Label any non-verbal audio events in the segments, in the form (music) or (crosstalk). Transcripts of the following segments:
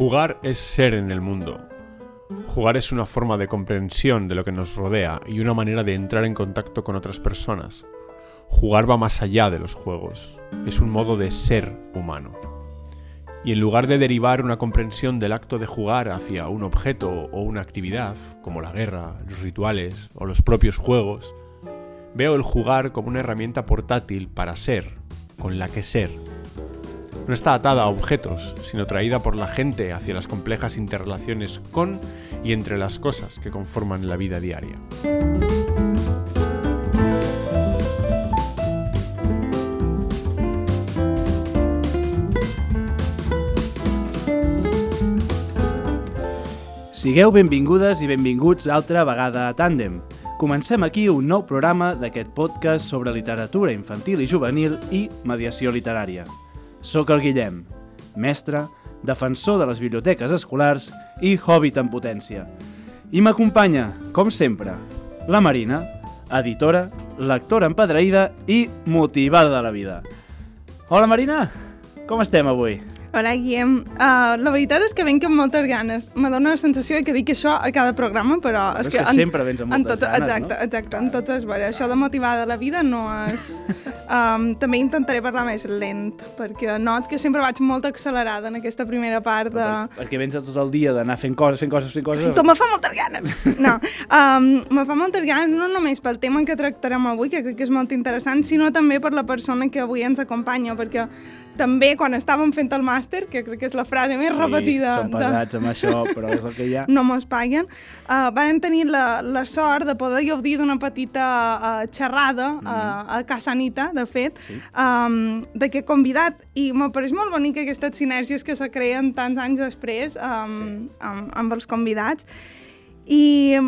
Jugar es ser en el mundo. Jugar es una forma de comprensión de lo que nos rodea y una manera de entrar en contacto con otras personas. Jugar va más allá de los juegos. Es un modo de ser humano. Y en lugar de derivar una comprensión del acto de jugar hacia un objeto o una actividad, como la guerra, los rituales o los propios juegos, veo el jugar como una herramienta portátil para ser, con la que ser no está atada a objetos, sino traída por la gente hacia las complejas interrelaciones con y entre las cosas que conforman la vida diaria. Sigueu benvingudes i benvinguts altra vegada a Tàndem. Comencem aquí un nou programa d'aquest podcast sobre literatura infantil i juvenil i mediació literària. Soc el Guillem, mestre, defensor de les biblioteques escolars i hobbit en potència. I m'acompanya, com sempre, la Marina, editora, lectora empadreïda i motivada de la vida. Hola Marina, com estem avui? Hola, Guillem. Uh, la veritat és que venc amb moltes ganes. Me dóna la sensació que dic això a cada programa, però... és, és que, que sempre vens amb moltes tot, ganes, exacte, no? Exacte, en tots és vera. Això de motivar de la vida no és... (laughs) Um, també intentaré parlar més lent, perquè not que sempre vaig molt accelerada en aquesta primera part de... Per, perquè vens tot el dia d'anar fent coses, fent coses, fent coses... I tot me fa moltes ganes! (laughs) No, um, me fa moltes ganes no només pel tema que tractarem avui, que crec que és molt interessant, sinó també per la persona que avui ens acompanya, perquè també quan estàvem fent el màster, que crec que és la frase més repetida... Sí, són pesats de... amb això, però és el que hi ha. (laughs) No mos paguen. Uh, van tenir la, la sort de poder gaudir d'una petita uh, xerrada mm -hmm. uh, a Casa Anita, de fet, sí. um, d'aquest convidat, i me pareix molt bonic aquestes sinergies que se creen tants anys després um, sí. amb, amb els convidats. I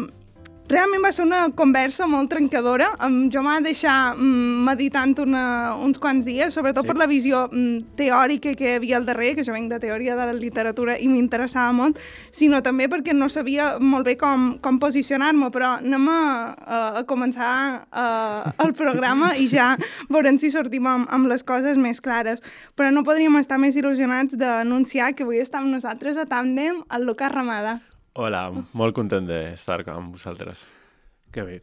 Realment va ser una conversa molt trencadora. Jo m'ha deixar um, meditant una, uns quants dies, sobretot sí. per la visió um, teòrica que hi havia al darrere, que jo venc de teoria de la literatura i m'interessava molt, sinó també perquè no sabia molt bé com, com posicionar-me, però anem a, a, a començar uh, el (laughs) programa i ja veurem si sortim amb, amb les coses més clares. Però no podríem estar més il·lusionats d'anunciar que avui està amb nosaltres a Tàndem el Lucas Ramada. Hola, molt content d'estar amb vosaltres. Que bé.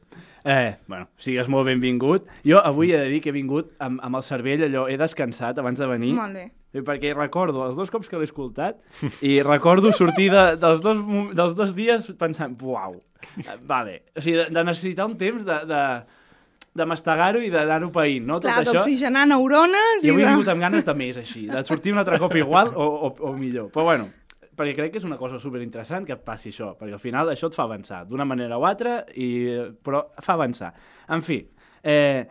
Eh, bueno, sigues molt benvingut. Jo avui he de dir que he vingut amb, amb el cervell, allò, he descansat abans de venir. Molt bé. Perquè recordo els dos cops que l'he escoltat i recordo sortir de, dels, dos, dels dos dies pensant, uau, vale. O sigui, de, de necessitar un temps de, de, de mastegar-ho i d'anar-ho païnt, no? Clar, Tot això. d'oxigenar neurones I i avui he de... vingut amb ganes de més, així, de sortir un altre cop igual o, o, o millor. Però bueno, perquè crec que és una cosa superinteressant que et passi això, perquè al final això et fa avançar, d'una manera o altra, i... però fa avançar. En fi, eh,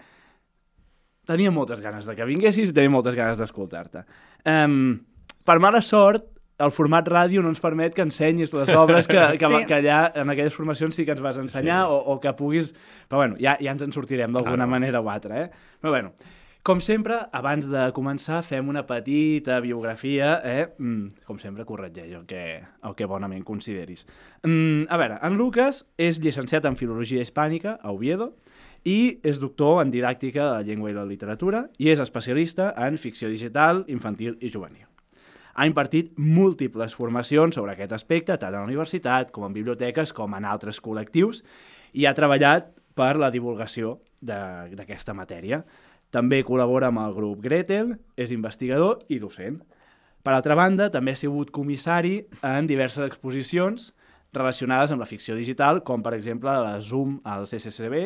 tenia moltes ganes de que vinguessis i tenia moltes ganes d'escoltar-te. Um, per mala sort, el format ràdio no ens permet que ensenyis les obres que, que, sí. que allà en aquelles formacions sí que ens vas ensenyar sí. o, o que puguis... Però bueno, ja, ja ens en sortirem d'alguna claro. manera o altra, eh? Però bueno, com sempre, abans de començar, fem una petita biografia, eh? Mm, com sempre, corregeix el que, el que bonament consideris. Mm, a veure, en Lucas és llicenciat en Filologia Hispànica a Oviedo i és doctor en Didàctica de la Llengua i la Literatura i és especialista en ficció digital, infantil i juvenil. Ha impartit múltiples formacions sobre aquest aspecte, tant a la universitat com en biblioteques com en altres col·lectius, i ha treballat per la divulgació d'aquesta matèria. També col·labora amb el grup Gretel, és investigador i docent. Per altra banda, també ha sigut comissari en diverses exposicions relacionades amb la ficció digital, com per exemple la Zoom al CCCB,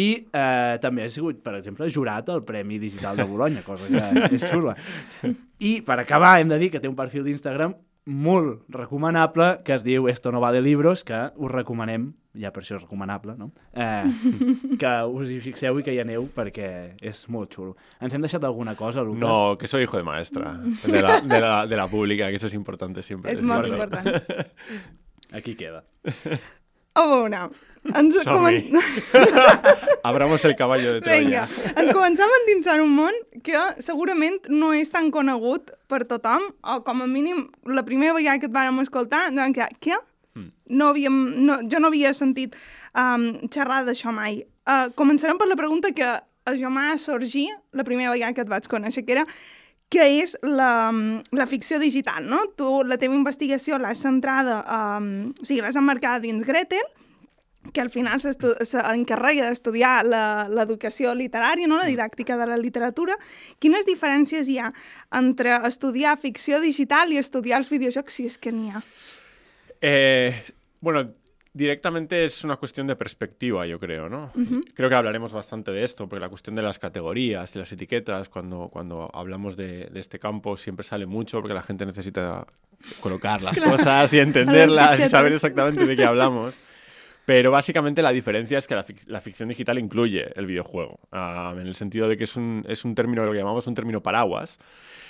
i eh, també ha sigut, per exemple, jurat al Premi Digital de Bologna, cosa que és xula. (laughs) I per acabar hem de dir que té un perfil d'Instagram molt recomanable que es diu Esto no va de libros, que us recomanem, ja per això és recomanable, no? Eh, que us hi fixeu i que hi aneu perquè és molt xulo. Ens hem deixat alguna cosa, Lucas? No, que soy hijo de maestra, de la, de la, de la pública, que eso es importante siempre. És molt important. (laughs) Aquí queda. A veure, ens comen... (laughs) Abramos el caballo de Troya. Vinga, ens comencem a endinsar un món que segurament no és tan conegut per tothom, o com a mínim la primera vegada que et vàrem escoltar, ens vam quedar, què? Mm. No havíem, no, jo no havia sentit um, xerrar d'això mai. Uh, començarem per la pregunta que a jo m'ha sorgir la primera vegada que et vaig conèixer, que era que és la, la ficció digital, no? Tu, la teva investigació l'has centrada, um, o sigui, l'has emmarcada dins Gretel, que al final s'encarrega d'estudiar l'educació literària, no? la didàctica de la literatura. Quines diferències hi ha entre estudiar ficció digital i estudiar els videojocs, si és que n'hi ha? Eh, bueno, Directamente es una cuestión de perspectiva, yo creo, ¿no? Creo que hablaremos bastante de esto, porque la cuestión de las categorías y las etiquetas, cuando, cuando hablamos de, este campo, siempre sale mucho, porque la gente necesita colocar las cosas y (laughs) entenderlas y saber exactamente de qué (laughs) hablamos. Pero básicamente la diferencia es que la, ficción digital incluye el videojuego, ah, en el sentido de que es un, es un término, lo que llamamos un término paraguas,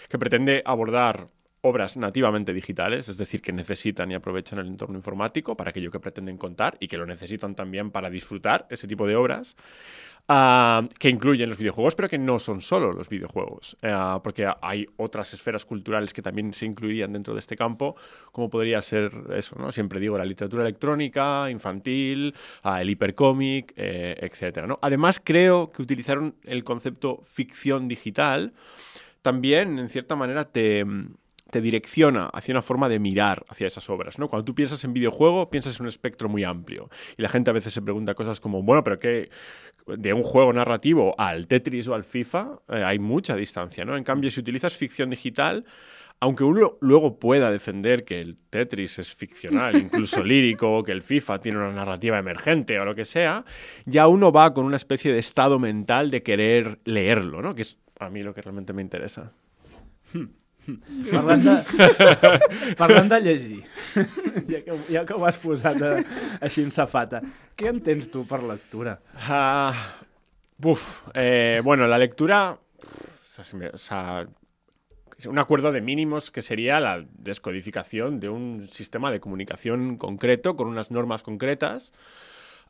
que pretende abordar obras nativamente digitales, es decir, que necesitan y aprovechan el entorno informático para aquello que pretenden contar y que lo necesitan también para disfrutar ese tipo de obras, ah, que incluyen los videojuegos, pero que no son solo los videojuegos, ah, porque hay otras esferas culturales que también se incluirían dentro de este campo, como podría ser eso, ¿no? Siempre digo, la literatura electrónica, infantil, ah, el hipercómic, eh, etc. Además, creo que utilizaron el concepto ficción digital también, en cierta manera, te te direcciona hacia una forma de mirar hacia esas obras. ¿no? Cuando tú piensas en videojuego, piensas en un espectro muy amplio. Y la gente a veces se pregunta cosas como, bueno, pero ¿qué? De un juego narrativo al Tetris o al FIFA eh, hay mucha distancia. ¿no? En cambio, si utilizas ficción digital, aunque uno luego pueda defender que el Tetris es ficcional, (laughs) incluso lírico, que el FIFA tiene una narrativa emergente o lo que sea, ya uno va con una especie de estado mental de querer leerlo, ¿no? que es a mí lo que realmente me interesa. Hmm. Parlant de, parlant de llegir, (laughs) ja que, ja que ho has posat a, així en safata, què entens tu per lectura? Uh, buf, eh, bueno, la lectura... O sea, un acuerdo de mínimos que sería la descodificación de un sistema de comunicación concreto con unas normas concretas.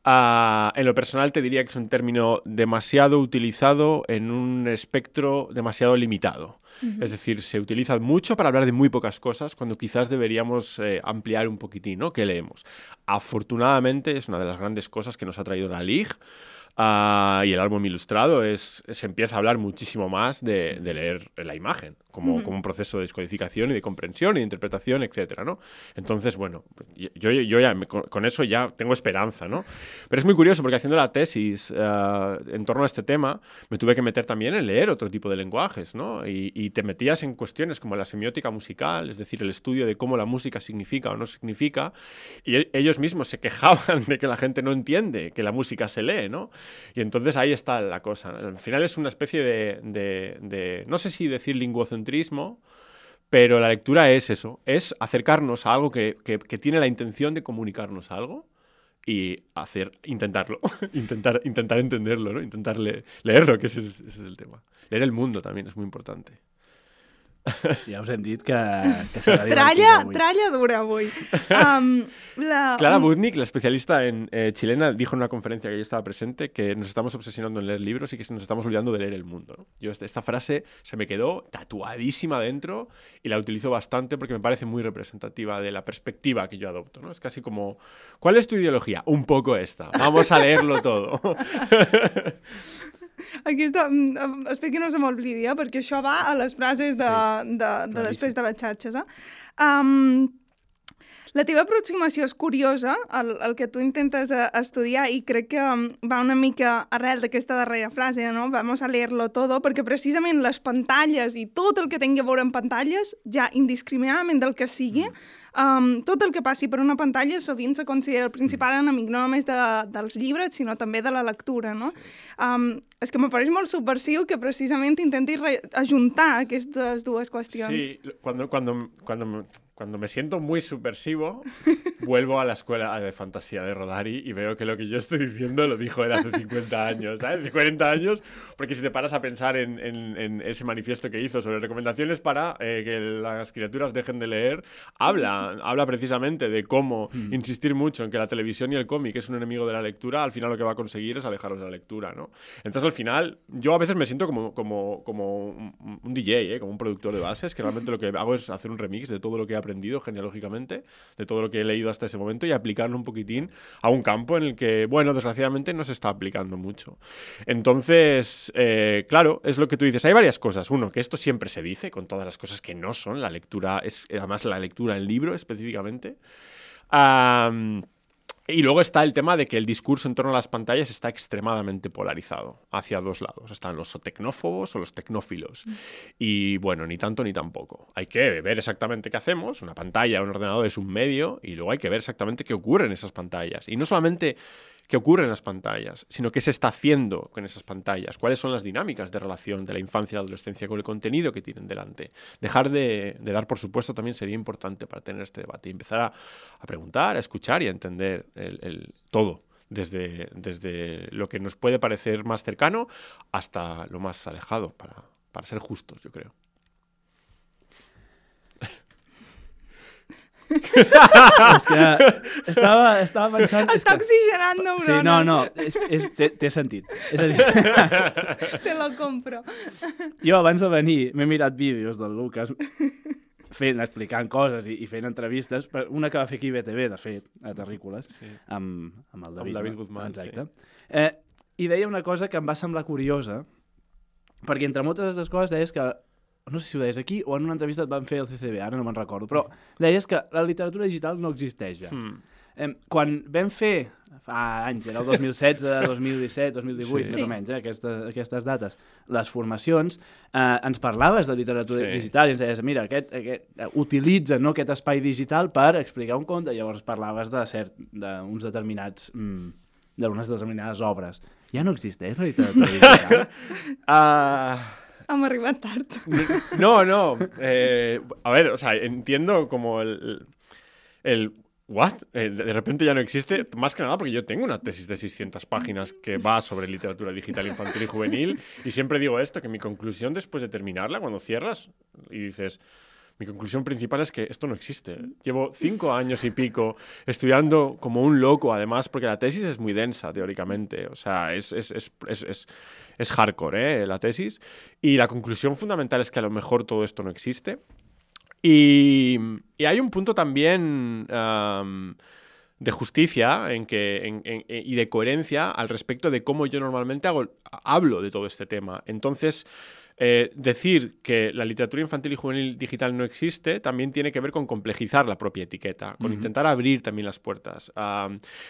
Uh, en lo personal te diría que es un término demasiado utilizado en un espectro demasiado limitado. Es decir, se utiliza mucho para hablar de muy pocas cosas cuando quizás deberíamos eh, ampliar un poquitín, ¿no? ¿Qué leemos? Afortunadamente es una de las grandes cosas que nos ha traído la LIG. Ah, y el álbum ilustrado es, se empieza a hablar muchísimo más de, leer la imagen, como, como, un proceso de descodificación y de comprensión y de interpretación, etcétera, ¿no? Entonces, bueno, yo, yo ya con, eso ya tengo esperanza, ¿no? Pero es muy curioso porque haciendo la tesis ah, en torno a este tema, me tuve que meter también en leer otro tipo de lenguajes, ¿no? Y, y, te metías en cuestiones como la semiótica musical, es decir, el estudio de cómo la música significa o no significa, y e, ellos mismos se quejaban (laughs) de que la gente no entiende que la música se lee, ¿no? Y entonces ahí está la cosa. Al final es una especie de, no sé si decir lingüocentrismo, pero la lectura es eso, es acercarnos a algo que, tiene la intención de comunicarnos algo y hacer, intentarlo, (laughs) intentar, intentar entenderlo, ¿no? intentar leerlo, que ese es el tema. Leer el mundo también es muy importante. Ja us hem dit que, que serà tralla, avui. Tralla dura avui. (laughs) Um, la, Clara Budnik, la especialista en eh, chilena, dijo en una conferencia que yo estaba presente que nos estamos obsesionando en leer libros y que nos estamos olvidando de leer el mundo. ¿no? Yo esta, esta frase se me quedó tatuadísima dentro y la utilizo bastante porque me parece muy representativa de la perspectiva que yo adopto. ¿no? Es casi como, ¿cuál es tu ideología? Un poco esta. Vamos a leerlo todo. (laughs) Aquí està, mm, espero que no se m'oblidi, eh? perquè això va a les frases de, sí, de, de, de després de les xarxes. Eh? Um, la teva aproximació és curiosa, el, el que tu intentes uh, estudiar, i crec que um, va una mica arrel d'aquesta darrera frase, no? Vamos a leerlo todo, perquè precisament les pantalles i tot el que tingui a veure amb pantalles, ja indiscriminadament del que sigui, mm Um, tot el que passi per una pantalla sovint se considera el principal enemic no només de, dels llibres, sinó també de la lectura, no? Um, és que m'apareix molt subversiu que precisament intenti ajuntar aquestes dues qüestions. Sí, cuando, cuando, cuando cuando me siento muy subversivo, (laughs) vuelvo a la escuela de fantasía de Rodari y veo que lo que yo estoy diciendo lo dijo él hace 50 años, ¿sabes? De 40 años, porque si te paras a pensar en, en, ese manifiesto que hizo sobre recomendaciones para eh, que las criaturas dejen de leer, habla, habla precisamente de cómo mm. insistir mucho en que la televisión y el cómic es un enemigo de la lectura, al final lo que va a conseguir es alejaros de la lectura, ¿no? Entonces al final, yo a veces me siento como, como, como un DJ, ¿eh? como un productor de bases, que realmente lo que hago es hacer un remix de todo lo que he aprendido genealógicamente, de todo lo que he leído hasta ese momento y aplicarlo un poquitín a un campo en el que, bueno, desgraciadamente no se está aplicando mucho. Entonces, eh, claro, es lo que tú dices. Hay varias cosas. Uno, que esto siempre se dice, con todas las cosas que no son, la lectura, es además la lectura en libro específicamente. Y luego está el tema de que el discurso en torno a las pantallas está extremadamente polarizado hacia dos lados. Están los tecnófobos o los tecnófilos. Mm. Y bueno, ni tanto ni tampoco. Hay que ver exactamente qué hacemos. Una pantalla, un ordenador es un medio y luego hay que ver exactamente qué ocurre en esas pantallas. Y no solamente qué ocurre en las pantallas, sino qué se está haciendo con esas pantallas, cuáles son las dinámicas de relación de la infancia y la adolescencia con el contenido que tienen delante. Dejar de, dar por supuesto también sería importante para tener este debate y empezar a, preguntar, a escuchar y a entender el, todo. Desde, desde, lo que nos puede parecer más cercano hasta lo más alejado, para, para ser justos, yo creo. És que estava, estava pensant... Està que... oxigenant neurones. Sí, no, no, és, és, té, sentit. És a dir... (laughs) Te lo compro. (laughs) Jo abans de venir m'he mirat vídeos del Lucas fent, explicant coses i, i fent entrevistes, una que va fer aquí a BTV, de fet, a Terrícoles, sí. amb, amb el David, amb David Guzmán. Exacte. Sí. Eh, I deia una cosa que em va semblar curiosa, perquè entre moltes altres coses deies que no sé si ho deies aquí o en una entrevista et van fer al CCB, ara no me'n recordo, però deies que la literatura digital no existeix ja. Mm. Eh, quan vam fer, fa anys, era el 2016, 2017, 2018, sí. més o menys, eh, aquestes, aquestes dates, les formacions, eh, ens parlaves de literatura sí. digital i ens deies, mira, aquest, aquest, utilitza no, aquest espai digital per explicar un conte, llavors parlaves de cert d'uns determinats... Mm, d'unes determinades obres. Ja no existeix la literatura digital? uh... (laughs) Arribat tard. No, no. Eh, a ver, o sea, entiendo como el. el ¿What? Eh, de repente ya no existe. Más que nada porque yo tengo una tesis de 600 páginas que va sobre literatura digital infantil y juvenil. Y siempre digo esto: que mi conclusión después de terminarla, cuando cierras y dices. Mi conclusión principal es que esto no existe. Llevo cinco años y pico estudiando como un loco, además, porque la tesis es muy densa, teóricamente. O sea, es, es, es hardcore, ¿eh? la tesis. Y la conclusión fundamental es que a lo mejor todo esto no existe. Y, hay un punto también de justicia en que, y de coherencia al respecto de cómo yo normalmente hago, hablo de todo este tema. Entonces, eh, decir que la literatura infantil y juvenil digital no existe también tiene que ver con complejizar la propia etiqueta, con intentar abrir también las puertas.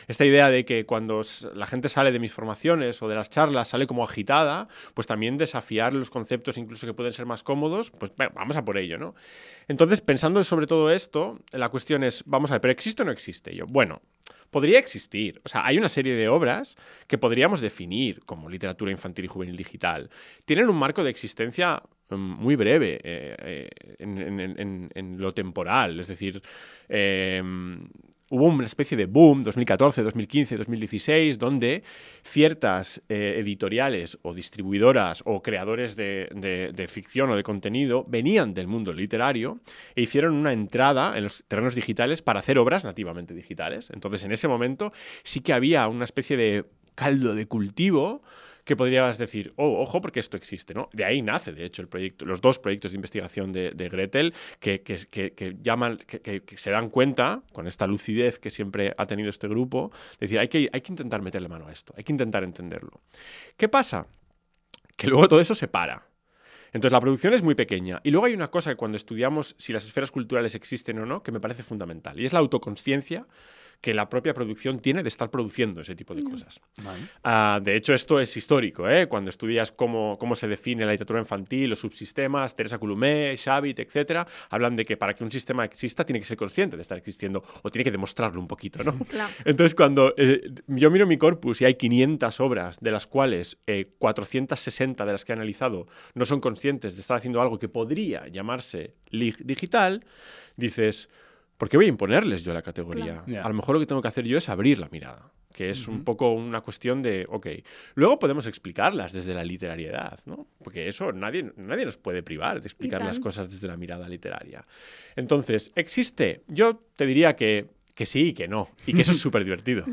esta idea de que cuando la gente sale de mis formaciones o de las charlas sale como agitada, pues también desafiar los conceptos incluso que pueden ser más cómodos, pues vamos a por ello, ¿no? Entonces, pensando sobre todo esto, la cuestión es, vamos a ver, ¿pero existe o no existe? yo, bueno, podría existir. O sea, hay una serie de obras que podríamos definir como literatura infantil y juvenil digital. Tienen un marco de existencia mm, muy breve eh, eh, en, lo temporal, es decir, eh, hubo una especie de boom 2014, 2015, 2016, donde ciertas eh, editoriales o distribuidoras o creadores de, ficción o de contenido venían del mundo literario e hicieron una entrada en los terrenos digitales para hacer obras nativamente digitales. Entonces, en ese momento sí que había una especie de caldo de cultivo que podrías decir, oh, ojo, porque esto existe, ¿no? De ahí nace, de hecho, el proyecto, los dos proyectos de investigación de, Gretel que, que, llaman, que, se dan cuenta, con esta lucidez que siempre ha tenido este grupo, de decir, hay que, hay que intentar meterle mano a esto, hay que intentar entenderlo. ¿Qué pasa? Que luego todo eso se para. Entonces la producción es muy pequeña. Y luego hay una cosa que cuando estudiamos si las esferas culturales existen o no, que me parece fundamental, y es la autoconsciencia que la propia producción tiene de estar produciendo ese tipo de cosas. Ah, de hecho, esto es histórico. ¿eh? Cuando estudias cómo, cómo se define la literatura infantil, los subsistemas, Teresa Coulomé, Xavit, etc., hablan de que para que un sistema exista tiene que ser consciente de estar existiendo o tiene que demostrarlo un poquito. ¿no? (laughs) Entonces, cuando eh, yo miro mi corpus y hay 500 obras, de las cuales 460 eh, de las que he analizado no son conscientes de estar haciendo algo que podría llamarse digital, dices ¿Por qué voy a imponerles yo la categoría? A lo mejor lo que tengo que hacer yo es abrir la mirada, que es un poco una cuestión de, ok, luego podemos explicarlas desde la literariedad, ¿no? Porque eso nadie, nadie nos puede privar de explicar las cosas desde la mirada literaria. Entonces, existe, yo te diría que que sí i que no, i que eso és super divertido.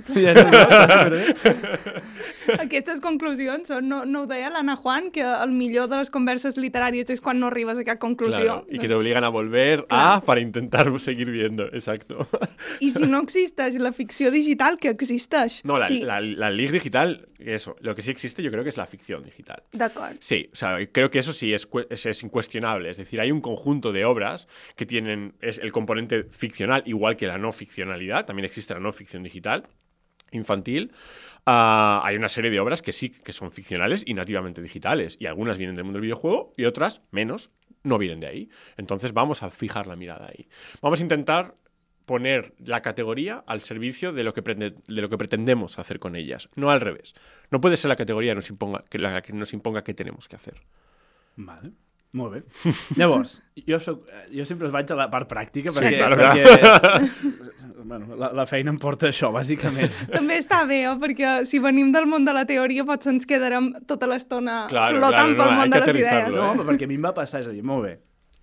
Aquestes conclusions són, no, no ho deia l'Anna Juan, que el millor de les converses literàries és quan no arribes a cap conclusió. Claro, y que te obligan a volver a para intentar seguir viendo, exacto. I si no (laughs) existeix la ficció digital, que existeix. No, la, sí. la, la league digital, eso, lo que sí existe yo creo que es la ficción digital. D'acord. Sí, o sea, creo que eso sí es, es, es incuestionable. Es decir, hay un conjunto de obras que tienen es el componente ficcional, igual que la no También existe la no ficción digital, infantil. Ah, hay una serie de obras que sí que son ficcionales y nativamente digitales. Y algunas vienen del mundo del videojuego y otras, menos, no vienen de ahí. Entonces vamos a fijar la mirada ahí. Vamos a intentar poner la categoría al servicio de lo que, de lo que pretendemos hacer con ellas, no al revés. No puede ser la categoría nos imponga, que la que nos imponga qué tenemos que hacer. Vale. Molt bé. (laughs) Llavors, jo, soc, jo sempre es vaig a la part pràctica Sí, perquè, claro, perquè bueno, la, la feina em porta això, bàsicament. (laughs) També està bé, eh? perquè si venim del món de la teoria potser ens quedarem tota l'estona Claro, flotant claro, no, pel hay món de les idees. aterrizarlo, No, eh? perquè a mi em va passar, és a dir, molt bé,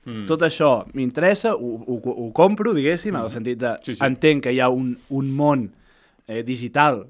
Mm. tot això m'interessa, ho, ho, ho compro, diguéssim, en el sentit de... Sí, sí. Entenc que hi ha un, un món eh, digital,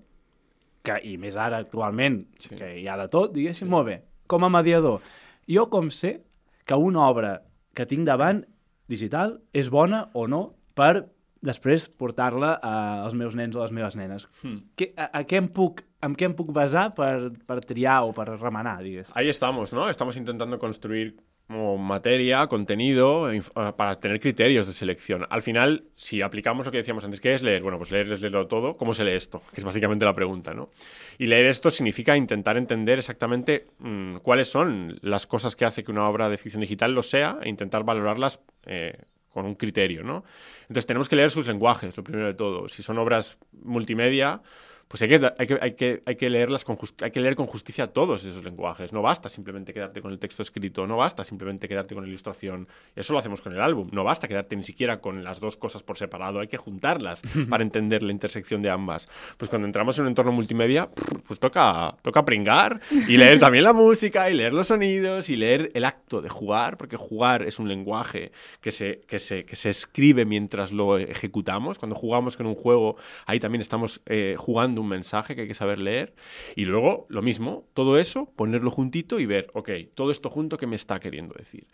que, i més ara actualment, Sí. que hi ha de tot, diguéssim, molt bé. Com a mediador, jo com sé que una obra que tinc davant, digital, és bona o no per després portar-la als meus nens o a les meves nenes. Hmm. Que, a, a què em puc, en què em puc basar per, per triar o per remenar, digués? Ahí estamos, ¿no? Estamos intentando construir como materia, contenido, eh, para tener criterios de selección. Al final, si aplicamos lo que decíamos antes, ¿qué es leer? Bueno, pues leer es leerlo todo. ¿Cómo se lee esto? Que es básicamente la pregunta, ¿no? Y leer esto significa intentar entender exactamente mm, cuáles son las cosas que hace que una obra de ficción digital lo sea e intentar valorarlas eh, con un criterio, ¿no? Entonces tenemos que leer sus lenguajes, lo primero de todo. Si son obras multimedia, pues hay que, hay que, hay que, hay que leerlas con just- hay que leer con justicia todos esos lenguajes. No basta simplemente quedarte con el texto escrito, no basta simplemente quedarte con la ilustración. Eso lo hacemos con el álbum. No basta quedarte ni siquiera con las dos cosas por separado, hay que juntarlas (laughs) para entender la intersección de ambas. Pues cuando entramos en un entorno multimedia, pues toca, toca pringar y leer también la música y leer los sonidos y leer el acto de jugar, porque jugar es un lenguaje que se, que se, que se escribe mientras lo ejecutamos. Cuando jugamos con un juego, ahí también estamos eh, jugando un mensaje que hay que saber leer. Y luego, lo mismo, todo eso, ponerlo juntito y ver, ok, todo esto junto, ¿qué me está queriendo decir?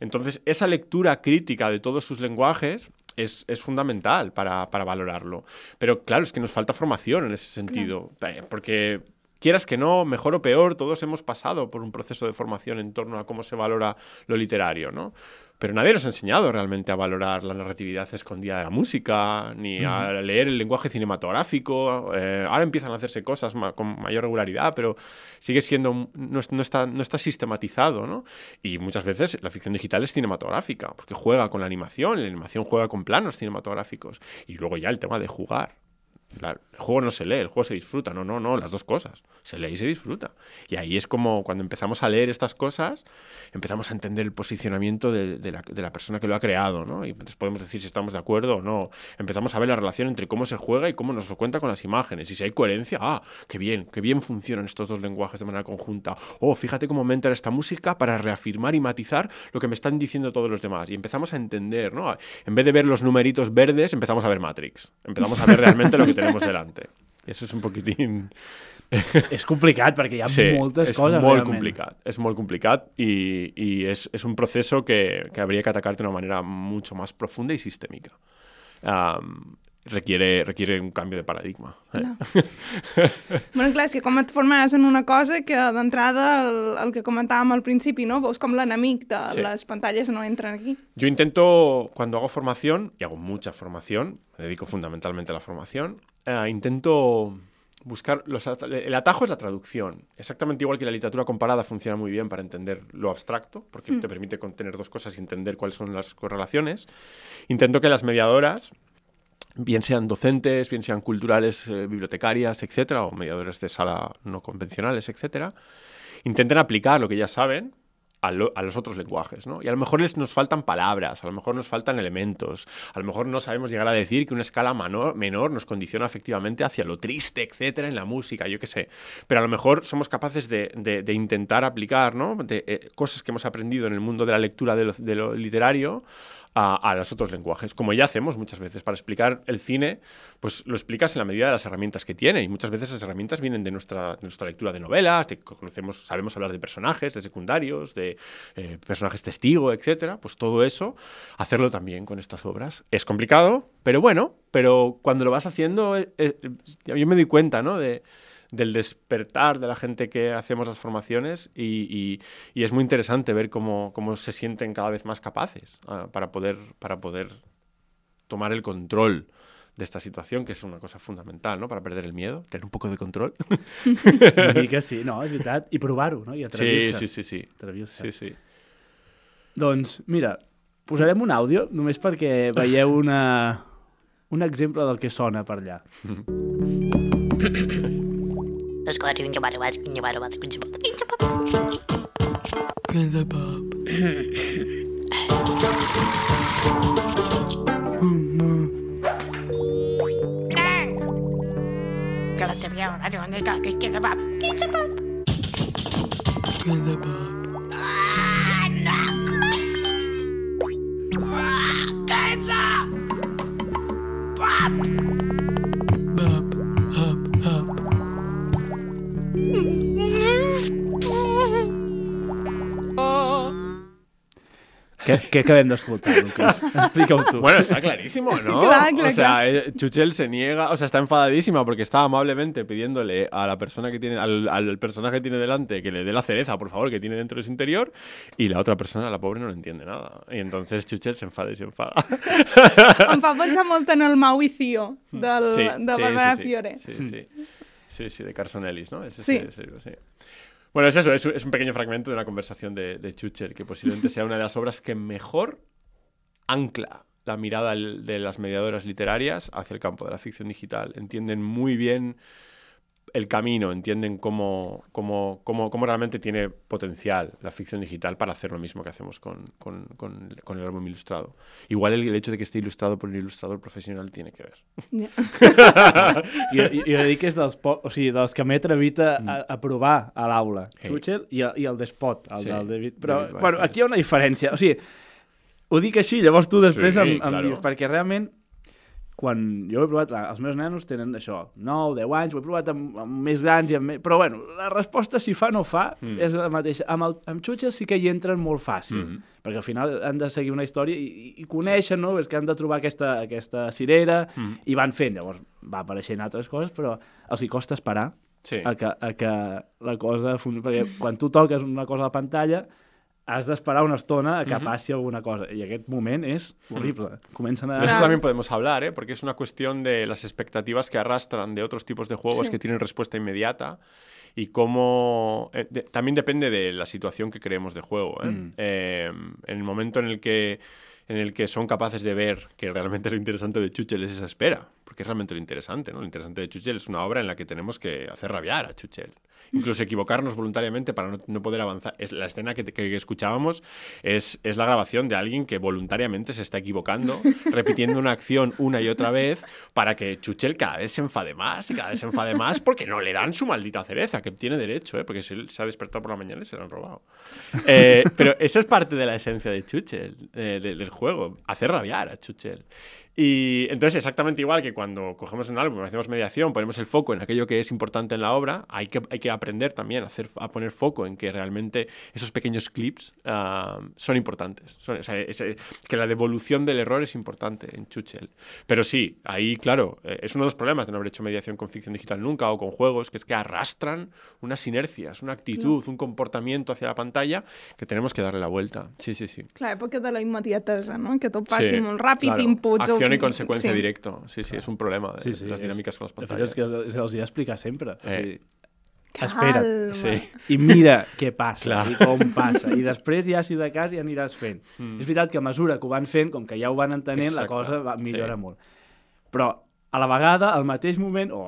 Entonces, esa lectura crítica de todos sus lenguajes es, es fundamental para, para valorarlo. Pero claro, es que nos falta formación en ese sentido, eh, porque quieras que no, mejor o peor, todos hemos pasado por un proceso de formación en torno a cómo se valora lo literario, ¿no? Pero nadie nos ha enseñado realmente a valorar la narratividad escondida de la música, ni a leer el lenguaje cinematográfico. Eh, ahora empiezan a hacerse cosas ma- con mayor regularidad, pero sigue siendo, no, no está, no está sistematizado, ¿no? Y muchas veces la ficción digital es cinematográfica, porque juega con la animación, la animación juega con planos cinematográficos. Y luego ya el tema de jugar. El juego no se lee, el juego se disfruta. No, no, no, las dos cosas. Se lee y se disfruta. Y ahí es como cuando empezamos a leer estas cosas, empezamos a entender el posicionamiento de, la, persona que lo ha creado, ¿no? Y entonces podemos decir si estamos de acuerdo o no. Empezamos a ver la relación entre cómo se juega y cómo nos lo cuenta con las imágenes. Y si hay coherencia, ah, qué bien, qué bien funcionan estos dos lenguajes de manera conjunta. Oh, fíjate cómo me entra esta música para reafirmar y matizar lo que me están diciendo todos los demás. Y empezamos a entender, ¿no? En vez de ver los numeritos verdes, empezamos a ver Matrix. Empezamos a ver realmente lo que tenemos delante. Eso es un poquitín... (laughs) És complicat perquè hi ha Sí, moltes és coses molt realment. complicat, és molt complicat y, y es, es un proceso que, que habría que atacar de una manera mucho más profunda y sistémica. Am, requiere, requiere un cambio de paradigma. eh. Bueno, clar, és que com et formaràs en una cosa que d'entrada el, el que comentàvem al principi, no? Veus com l'enemic de Sí. les pantalles no entren aquí. Yo intento, cuando hago formación, y hago mucha formación, me dedico fundamentalmente a la formación, eh, intento buscar los at- el atajo es la traducción. Exactamente igual que la literatura comparada funciona muy bien para entender lo abstracto, porque te permite contener dos cosas y entender cuáles son las correlaciones. Intento que las mediadoras, bien sean docentes, bien sean culturales, eh, bibliotecarias, etcétera, o mediadores de sala no convencionales, etcétera, intenten aplicar lo que ya saben a, lo- a los otros lenguajes, ¿no? Y a lo mejor les, nos faltan palabras, a lo mejor nos faltan elementos, a lo mejor no sabemos llegar a decir que una escala menor, nos condiciona efectivamente hacia lo triste, etcétera, en la música, yo qué sé. Pero a lo mejor somos capaces de, intentar aplicar, ¿no? Eh, cosas que hemos aprendido en el mundo de la lectura de lo literario a, a los otros lenguajes, como ya hacemos muchas veces. Para explicar el cine, pues lo explicas en la medida de las herramientas que tiene, y muchas veces esas herramientas vienen de nuestra, nuestra lectura de novelas, de conocemos, sabemos hablar de personajes, de secundarios, de eh, personajes testigo, etcétera. Pues todo eso, hacerlo también con estas obras. Es complicado, pero bueno, pero cuando lo vas haciendo, eh, eh, yo me doy cuenta, ¿no? De, del despertar de la gente que hacemos las formaciones y, y- y es muy interesante ver cómo, cómo se sienten cada vez más capaces ah, para, poder, para poder tomar el control de esta situación, que es una cosa fundamental, ¿no? Para perder el miedo, tener un poco de control. (laughs) Una mica sí, no, és veritat. I provar-ho, no? I Sí, atrevir-se. sí, sí, sí. Atrevir-se. Sí, sí. Doncs, mira, posarem un àudio només perquè veieu una, un exemple del que sona per allà. (laughs) Kebab. Kebab. Kebab. Què, què acabem d'escoltar, Lucas? (laughs) Explica-ho tu. Bueno, está clarísimo, ¿no? (laughs) Claro, claro, o sea, eh, Chuchel se niega, o sea, está enfadadísima porque está amablemente pidiéndole a la persona que tiene, al, al personaje que tiene delante, que le dé la cereza, por favor, que tiene dentro de su interior, y la otra persona, la pobre, no lo entiende nada. Y entonces Chuchel se enfada y se enfada. Em fa pensar molt en el Mauricio del, Sí, de sí, Barbara sí, sí. Fiore. Sí, sí. Sí, sí, de Carson Ellis, ¿no? Ese Sí. sí. ese, sí. Bueno, es eso, es, un- pequeño fragmento de una conversación de, de Chuchel, que posiblemente sea una de las obras que mejor ancla la mirada de las mediadoras literarias hacia el campo de la ficción digital. Entienden muy bien el camino, entienden cómo, cómo, cómo, cómo realmente tiene potencial la ficción digital para hacer lo mismo que hacemos con, con- con- con el álbum ilustrado. Igual el, el hecho de que esté ilustrado por un ilustrador profesional tiene que ver. Ja. Jo, jo, dic que és dels, po... o sigui, dels que m'he atrevit a, a, a provar a l'aula. Hey. I, el- i el Despot, el Sí, del David. Però, David bueno, aquí hi ha una diferència. O sigui, ho dic així, llavors tu després Sí, em, em claro. dius, perquè realment quan jo ho he provat, els meus nanos tenen això, 9, 10 anys, ho he provat amb, amb més grans i amb més... Però bueno, la resposta si fa o no fa Mm. és la mateixa. Amb, el, amb Xutxa sí que hi entren molt fàcil, Mhm. perquè al final han de seguir una història i, i, coneixen, no? És que han de trobar aquesta, aquesta cirera Mhm. i van fent. Llavors va apareixent altres coses, però els hi costa esperar Sí. a que, a que la cosa. Perquè quan tu toques una cosa a la pantalla has d'esperar una estona a que Mhm. passi alguna cosa. I aquest moment és horrible. Comencen a... De eso también podemos hablar, ¿eh? porque es una cuestión de las expectativas que arrastran de otros tipos de juegos Sí. que tienen respuesta inmediata y cómo... eh, de- también depende de la situación que creemos de juego. ¿eh? Mm. Eh, en el momento en el que en el que son capaces de ver que realmente lo interesante de Chuchel es esa espera, porque es realmente lo interesante, ¿no? Lo interesante de Chuchel es una obra en la que tenemos que hacer rabiar a Chuchel, incluso equivocarnos voluntariamente para no, no poder avanzar. Es la escena que, que- escuchábamos es, es la grabación de alguien que voluntariamente se está equivocando, (laughs) repitiendo una acción una y otra vez para que Chuchel cada vez se enfade más y cada vez se enfade más porque no le dan su maldita cereza, que tiene derecho, ¿eh? porque si él se ha despertado por la mañana y se lo han robado. Eh, pero esa es parte de la esencia de Chuchel, eh, de- del juego, hacer rabiar a Chuchel. Y entonces exactamente igual que cuando cogemos un álbum, hacemos mediación, ponemos el foco en aquello que es importante en la obra, hay que, hay que aprender también a, hacer, a poner foco en que realmente esos pequeños clips ah, son importantes. Son- o sea, ese- que la devolución del error es importante en Chuchel. Pero sí, ahí, claro, eh, es uno de los problemas de no haber hecho mediación con ficción digital nunca o con juegos, que es que arrastran unas inercias, una actitud, un comportamiento hacia la pantalla que tenemos que darle la vuelta. Sí, sí, sí. Clar, època de la immediatesa, no? Que tot passi Sí, molt ràpid, claro. inputs... Acción y o- consecuencia sí. directo. Sí, sí, es un problema de, de las dinámicas con De fet, és que se'ls hi ha d'explicar sempre. Eh. Espera't. Calma. Sí. I mira què passa Clar. i com passa. I després ja, si de cas, ja aniràs fent. Mm. És veritat que a mesura que ho van fent, com que ja ho van entenent, la Exacte. cosa va, millora Sí. molt. Però a la vegada, al mateix moment, o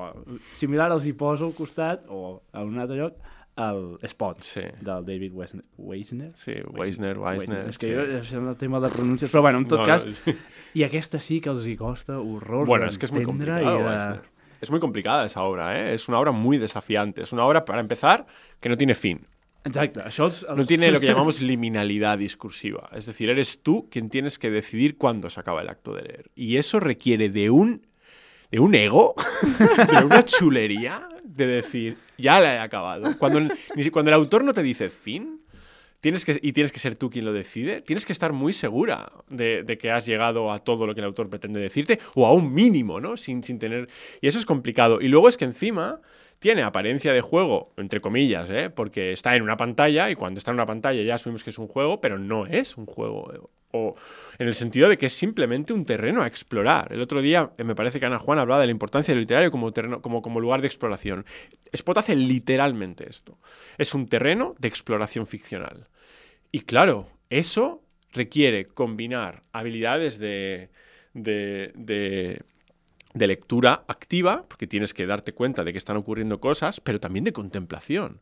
similar els hi poso al costat, o a un altre lloc, el Spot, Sí. del David Weisner. Weisner? Sí, Weisner, Weisner. És que sí. jo no tinc molt de pronúncies, però bueno, en tot No, cas, no, sí. i aquesta sí que els hi costa horrors Bueno, es que es muy complicado. de... Es muy complicada esa obra, ¿eh? Es una obra muy desafiante. Es una obra, para empezar, que no tiene fin. Els... No tiene lo que llamamos liminalidad discursiva. Es decir, eres tú quien tienes que decidir cuándo se acaba el acto de leer. Y eso requiere de un, de un ego, (laughs) de una chulería, de decir, ya la he acabado. Cuando, si- cuando el autor no te dice fin, tienes que, y tienes que ser tú quien lo decide, tienes que estar muy segura de, de que has llegado a todo lo que el autor pretende decirte, o a un mínimo, ¿no? Sin, sin tener... Y eso es complicado. Y luego es que encima tiene apariencia de juego, entre comillas, ¿eh? porque está en una pantalla y cuando está en una pantalla ya asumimos que es un juego, pero no es un juego. O en el sentido de que es simplemente un terreno a explorar. El otro día me parece que Ana Juan hablaba de la importancia del literario como, terreno, como, como lugar de exploración. Spot hace literalmente esto. Es un terreno de exploración ficcional. Y claro, eso requiere combinar habilidades de, de, de- de lectura activa, porque tienes que darte cuenta de que están ocurriendo cosas, pero también de contemplación.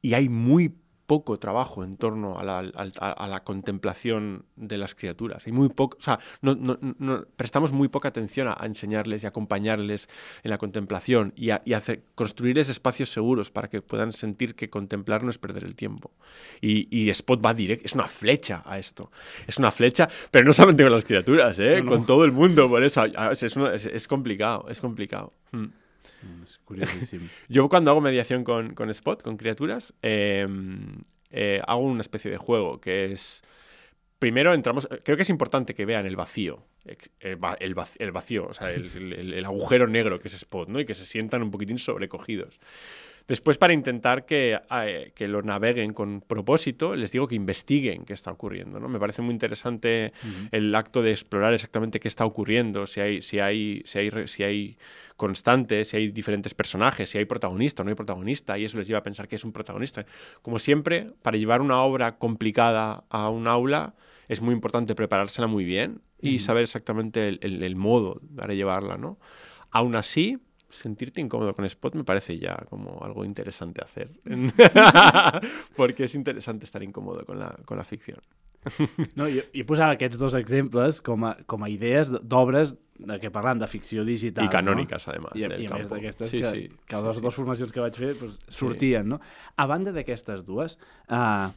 Y hay muy poco trabajo en torno a la, al- a- a la contemplación de las criaturas. Hay muy poco, o sea, no, no- no- prestamos muy poca atención a, a enseñarles y acompañarles en la contemplación y a, y hacer- construirles espacios seguros para que puedan sentir que contemplar no es perder el tiempo. Y, y Spot va directo, es una flecha a esto. Es una flecha, pero no solamente con las criaturas, ¿eh? con todo el mundo, por eso. Es, es una- es- es complicado, es complicado. Mm. És curiosíssim. (laughs) Yo cuando hago mediación con, con Spot, con criaturas, eh, eh, hago una especie de juego que es... Primero entramos, creo que es importante que vean el vacío, el, va- el vac- el vacío, o sea, el- el agujero negro que es Spot, ¿no? Y que se sientan un poquitín sobrecogidos. Después, para intentar que, eh, que lo naveguen con propósito, les digo que investiguen qué está ocurriendo. ¿no? Me parece muy interesante el acto de explorar exactamente qué está ocurriendo, si hay, si hay, si hay, re- si hay constantes, si hay diferentes personajes, si hay protagonista o no hay protagonista, y eso les lleva a pensar que es un protagonista. Como siempre, para llevar una obra complicada a un aula, es muy importante preparársela muy bien y saber exactamente el, el- el modo para llevarla, ¿no? Aún así, sentirte incómodo con Spot me parece ya como algo interesante hacer. (laughs) Porque es interesante estar incómodo con la, con la ficción. (laughs) No, jo, jo posava aquests dos exemples com a, com a idees d'obres de que parlant de ficció digital. Y canónicas, además. No? I, del i a més d'aquestes Sí, que, sí, que sí, les sí. dues formacions que vaig fer doncs, sortien, no? A banda d'aquestes dues, uh,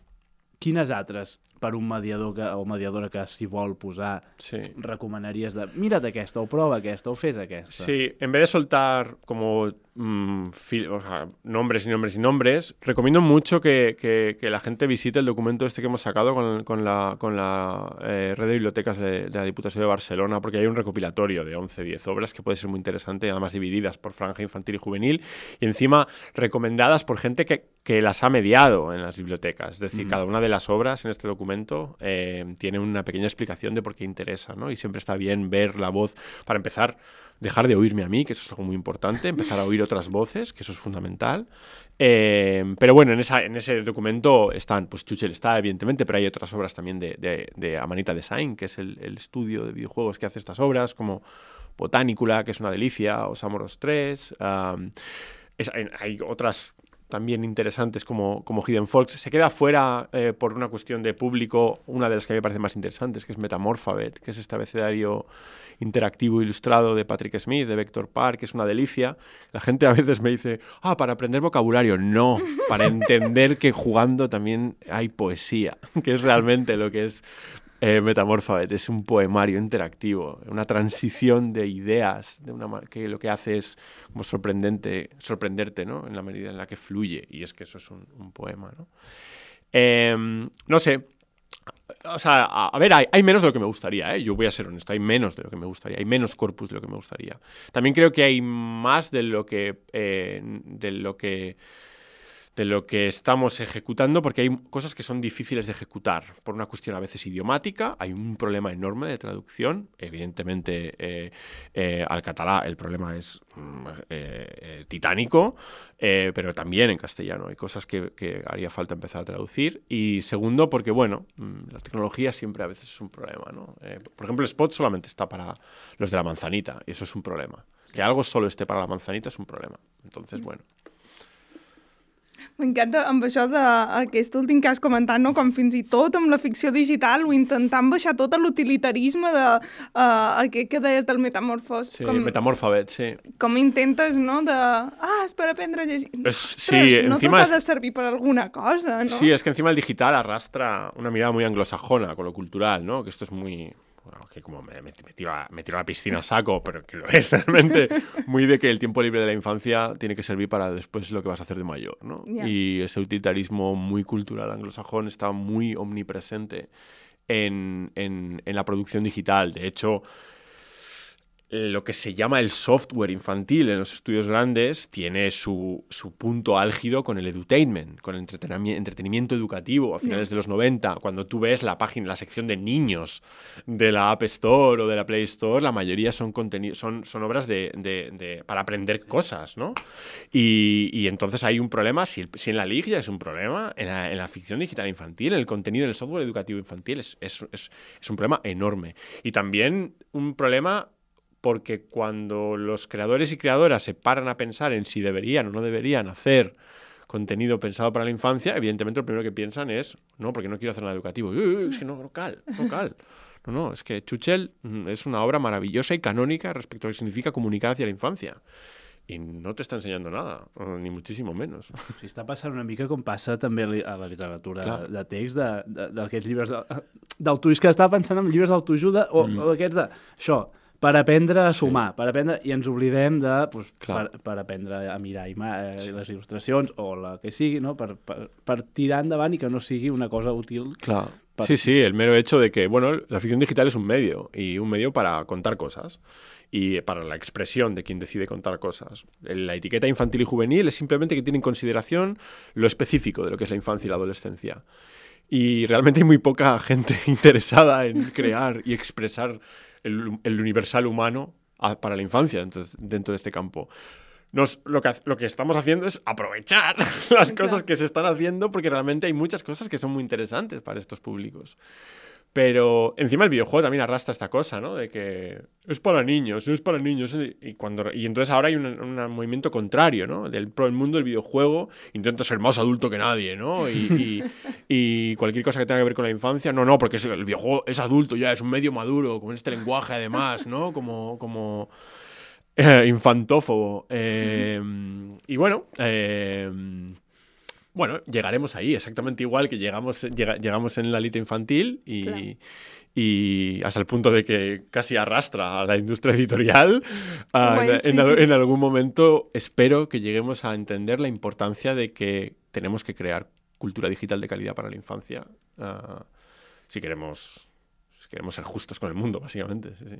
quines altres per un mediador que, o mediadora que s'hi vol posar Sí. recomanaries de mira't aquesta, o prova aquesta, o fes aquesta? Sí, en vez de soltar como mm, fil- o sea, nombres y nombres y nombres, recomiendo mucho que, que- que la gente visite el documento este que hemos sacado con, con la, con la eh, red de bibliotecas de, de la Diputación de Barcelona, porque hay un recopilatorio de 11, 10 obras que puede ser muy interesante, además divididas por franja infantil y juvenil, y encima recomendadas por gente que, que las ha mediado en las bibliotecas. Es decir, cada una de las obras en este documento eh, tiene una pequeña explicación de por qué interesa, ¿no? Y siempre está bien ver la voz, para empezar, dejar de oírme a mí, que eso es algo muy importante, empezar a oír otras voces, que eso es fundamental. Eh, pero bueno, en, en ese documento están, pues Chuchel está, evidentemente, pero hay otras obras también de, de, de Amanita Design, que es el, estudio de videojuegos que hace estas obras, como Botánicula, que es una delicia, o Samoros 3. am, es- hay otras también interesantes como, como Hidden Folks. Se queda fuera eh, por una cuestión de público una de las que me parece más interesantes, que es Metamorphabet, que es este abecedario interactivo ilustrado de Patrick Smith, de Vector Park, que es una delicia. La gente a veces me dice, ah, para aprender vocabulario. No, para entender que jugando también hay poesía, (laughs) que es realmente lo que es eh. Es un poemario interactivo, una transición de ideas, que lo que hace es sorprenderte, ¿no? En la medida en la que fluye. Y es que eso es un, poema, ¿no? Em, no sé, o sea, a, ver, hay, hay menos de lo que me gustaría, ¿eh? yo voy a ser honesto, hay menos de lo que me gustaría, hay menos corpus de lo que me gustaría. También creo que hay más de lo que, eh, de lo que, de lo que estamos ejecutando, porque hay cosas que son difíciles de ejecutar por una cuestión a veces idiomática, hay un problema enorme de traducción, evidentemente eh, eh, al catalá el problema es mm, eh, eh, titánico, pero también en castellano hay cosas que, que haría falta empezar a traducir, y segundo porque, bueno, mm, la tecnología siempre a veces es un problema, ¿no? Por ejemplo, Spot solamente está para los de la manzanita, y eso es un problema. Que algo solo esté para la manzanita es un problema. Entonces, bueno. M'encanta amb això d'aquest últim que has comentat, no? com fins i tot amb la ficció digital o intentant baixar tot a l'utilitarisme de uh, aquest que deies del metamorfos. Sí, com, metamorfabet, sí. com intentes, no?, de... Ah, és per aprendre a llegir. Es- Ostres, sí, no encima tot ha es- de servir per alguna cosa, no? Sí, es que encima el digital arrastra una mirada muy anglosajona con lo cultural, ¿no? Que esto es muy. Bueno, que como me, tiro a, me tiro a la piscina a saco, pero que lo es realmente. (laughs) Muy de que el tiempo libre de la infancia tiene que servir para después lo que vas a hacer de mayor, ¿no? Y ese utilitarismo muy cultural anglosajón está muy omnipresente en, en- en la producción digital. De hecho, lo que se llama el software infantil en los estudios grandes tiene su, su punto álgido con el edutainment, con el entretenimi- entretenimiento educativo a finales de los 90. Cuando tú ves la página, la sección de niños de la App Store o de la Play Store, la mayoría son, son, son obras de, de- de- para aprender cosas, ¿no? Y, y entonces hay un problema, si, si en la LIG ya es un problema, en la, en la ficción digital infantil, en el contenido del software educativo infantil es, es- es- es un problema enorme. Y también un problema porque cuando los creadores y creadoras se paran a pensar en si deberían o no deberían hacer contenido pensado para la infancia, evidentemente lo primero que piensan es, no, porque no quiero hacer nada educativo. "Eh, eh, es que no, no cal, no cal. No, no, es que Chuchel mm, es una obra maravillosa y canónica respecto a lo que significa comunicar hacia la infancia. Y no te está enseñando nada, ni muchísimo menos. (laughs) O sigui, està passant una mica com passa també a la literatura Clar. de, de text, de- de- d'aquests llibres de- d'autoajuda, que estava pensant en llibres d'autoajuda o, Mm. o aquests de... Això, per aprendre a sumar, per aprendre, i ens oblidem de, pues, Clar. per, per aprendre a mirar ima, eh, les il·lustracions o la que sigui, no? per, per, per tirar endavant i que no sigui una cosa útil. Claro. Pa- Sí, sí, el mero hecho de que, bueno, la ficción digital es un medio y un medio para contar cosas y para la expresión de quien decide contar cosas. La etiqueta infantil y juvenil es simplemente que tiene en consideración lo específico de lo que es la infancia y la adolescencia. Y realmente hay muy poca gente (laughs) interesada en crear y expresar el, el universal humano a- para la infancia dentro, dentro de este campo. Nos, lo, que, lo que estamos haciendo es aprovechar (laughs) las cosas que se están haciendo porque realmente hay muchas cosas que son muy interesantes para estos públicos. Pero encima el videojuego también arrastra esta cosa, ¿no? De que es para niños, es para niños. Y, cuando, y entonces ahora hay un, un movimiento contrario, ¿no? Del pro- el mundo del videojuego intenta ser más adulto que nadie, ¿no? Y, y- (laughs) y cualquier cosa que tenga que ver con la infancia, no, no, porque el videojuego es adulto ya, es un medio maduro, con este lenguaje además, ¿no? Como... como eh, infantófobo. Eh, y bueno, eh, bueno, llegaremos ahí, exactamente igual que llegamos, llega- llegamos en la lita infantil y, Claro. y hasta el punto de que casi arrastra a la industria editorial. Ah, Guay, en, sí, en al- sí. en algún momento espero que lleguemos a entender la importancia de que tenemos que crear cultura digital de calidad para la infancia ah, si queremos si queremos ser justos con el mundo, básicamente. Sí, sí.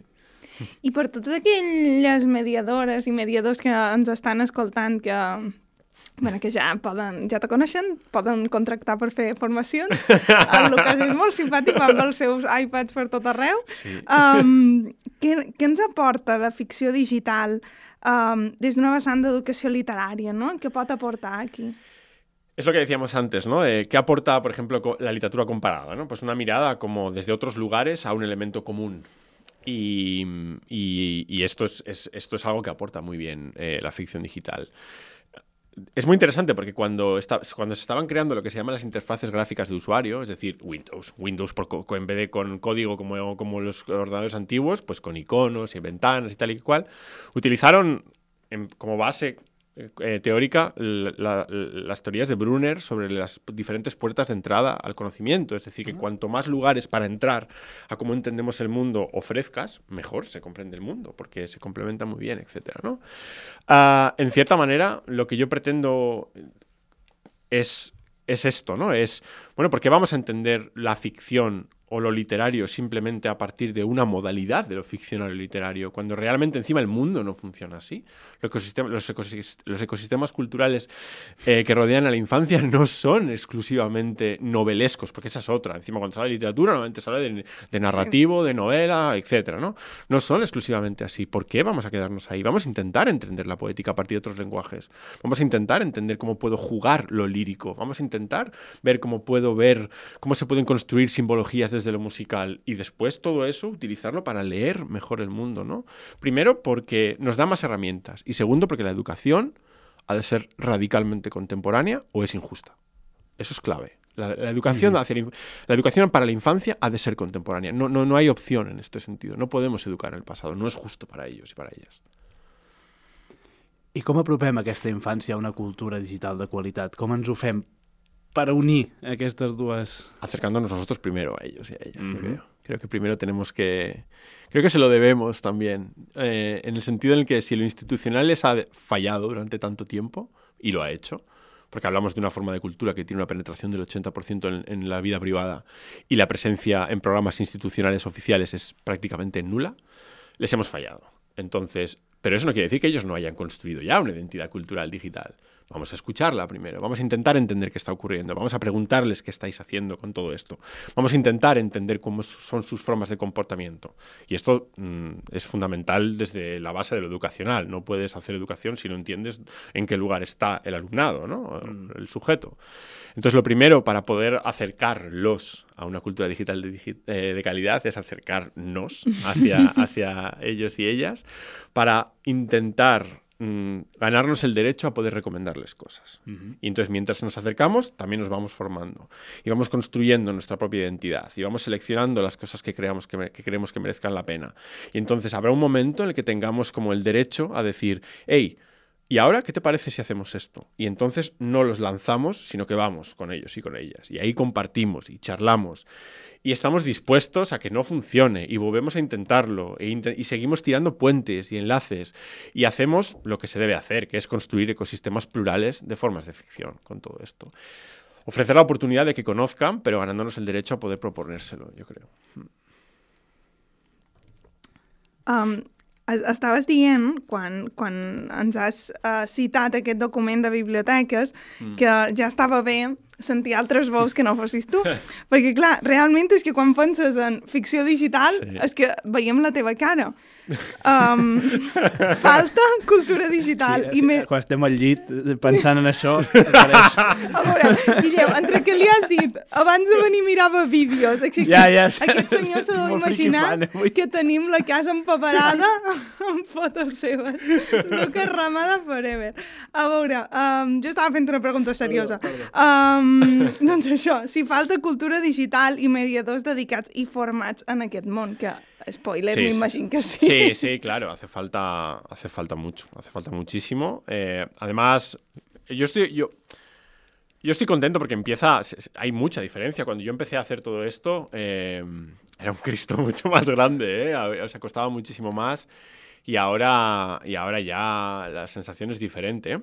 I per aquelles mediadores i mediadors que ens estan escoltant que, bueno, que ja poden, ja te coneixen, poden contractar per fer formacions. (laughs) El Lucas és molt simpàtic, va amb els seus iPads per tot arreu. Sí. Um, què, què ens aporta la ficció digital um, des d'una vessant d'educació literària, no? Què pot aportar aquí? Es lo que decíamos antes, ¿no? Eh, ¿Qué aporta, por ejemplo, la literatura comparada? ¿no? Pues una mirada como desde otros lugares a un elemento común. Y, y- y esto, es, es- esto es algo que aporta muy bien eh, la ficción digital. Es muy interesante porque cuando, esta- cuando se estaban creando lo que se llaman las interfaces gráficas de usuario, es decir, Windows, Windows por en vez de con código como, como los ordenadores antiguos, pues con iconos y ventanas y tal y cual, utilizaron en- como base eh, eh, teórica la- la- las teorías de Brunner sobre las diferentes puertas de entrada al conocimiento. Es decir, que cuanto más lugares para entrar a cómo entendemos el mundo ofrezcas, mejor se comprende el mundo, porque se complementa muy bien, etcétera, ¿no? Ah, en cierta manera, lo que yo pretendo es, es esto, ¿no? Es, bueno, porque vamos a entender la ficción o lo literario simplemente a partir de una modalidad de lo ficcional y literario, cuando realmente encima el mundo no funciona así. Los ecosistemas, los ecosist- los ecosistemas culturales eh, que rodean a la infancia no son exclusivamente novelescos, porque esa es otra. Encima, cuando se habla de literatura, normalmente se habla de, de narrativo, de novela, etcétera, ¿no? No son exclusivamente así. ¿Por qué vamos a quedarnos ahí? Vamos a intentar entender la poética a partir de otros lenguajes. Vamos a intentar entender cómo puedo jugar lo lírico. Vamos a intentar ver cómo puedo ver cómo se pueden construir simbologías desde lo musical y después todo eso utilizarlo para leer mejor el mundo, ¿no? Primero porque nos da más herramientas y segundo porque la educación ha de ser radicalmente contemporánea o es injusta. Eso es clave. La, la educación, hacia la, educación para la infancia ha de ser contemporánea. No, no, no hay opción en este sentido. No podemos educar en el pasado. No es justo para ellos y para ellas. I com apropem aquesta infància a una cultura digital de qualitat? Com ens ho fem per unir aquestes dues... acercándonos nosotros primero a ellos y a ellas, yo creo. Creo que primero tenemos que... Creo que se lo debemos también, eh, en el sentido en el que si lo institucional les ha fallado durante tanto tiempo, y lo ha hecho, porque hablamos de una forma de cultura que tiene una penetración del 80% en, en la vida privada y la presencia en programas institucionales oficiales es prácticamente nula, les hemos fallado. Entonces, pero eso no quiere decir que ellos no hayan construido ya una identidad cultural digital. Vamos a escucharla primero, vamos a intentar entender qué está ocurriendo, vamos a preguntarles qué estáis haciendo con todo esto, vamos a intentar entender cómo son sus formas de comportamiento. Y esto mm, es fundamental desde la base de lo educacional. No puedes hacer educación si no entiendes en qué lugar está el alumnado, ¿no? el sujeto. Entonces, lo primero para poder acercarlos a una cultura digital de, digi- eh, de calidad es acercarnos hacia, (laughs) hacia ellos y ellas para intentar mm, ganarnos el derecho a poder recomendarles cosas. Y entonces, mientras nos acercamos, también nos vamos formando y vamos construyendo nuestra propia identidad y vamos seleccionando las cosas que creamos que, que creemos que merezcan la pena. Y entonces habrá un momento en el que tengamos como el derecho a decir, hey, ¿Y ahora qué te parece si hacemos esto? Y entonces no los lanzamos, sino que vamos con ellos y con ellas. Y ahí compartimos y charlamos. Y estamos dispuestos a que no funcione y volvemos a intentarlo. E y seguimos tirando puentes y enlaces. Y hacemos lo que se debe hacer, que es construir ecosistemas plurales de formas de ficción con todo esto. Ofrecer la oportunidad de que conozcan, pero ganándonos el derecho a poder proponérselo, yo creo. Estaves dient, quan, quan ens has uh, citat aquest document de biblioteques, mm. que ja estava bé sentir altres veus que no fossis tu. (laughs) Perquè, clar, realment és que quan penses en ficció digital, Sí. sí. és que veiem la teva cara. Um, (laughs) falta cultura digital. Sí, I me... Quan estem al llit eh, pensant en això, apareix... (laughs) A veure, Guillem, entre que li has dit abans de venir mirava vídeos, així Ja, ja, sí. aquest senyor s'ha d'imaginar que tenim la casa empaperada amb fotos seves. No que ramada forever. A veure, um, jo estava fent una pregunta seriosa. Um, (laughs) doncs això, si falta cultura digital i mediadors dedicats i formats en aquest món, que, spoiler, Sí, sí. m'imagino que sí. Sí, (laughs) sí, claro, hace falta, hace falta mucho, hace falta muchísimo. Eh, además, yo estoy, yo, yo estoy contento porque empieza, hay mucha diferencia. Cuando yo empecé a hacer todo esto, eh, era un Cristo (laughs) mucho más grande, ¿eh? O sea, costaba muchísimo más y ahora, y ahora ya la sensación es diferente.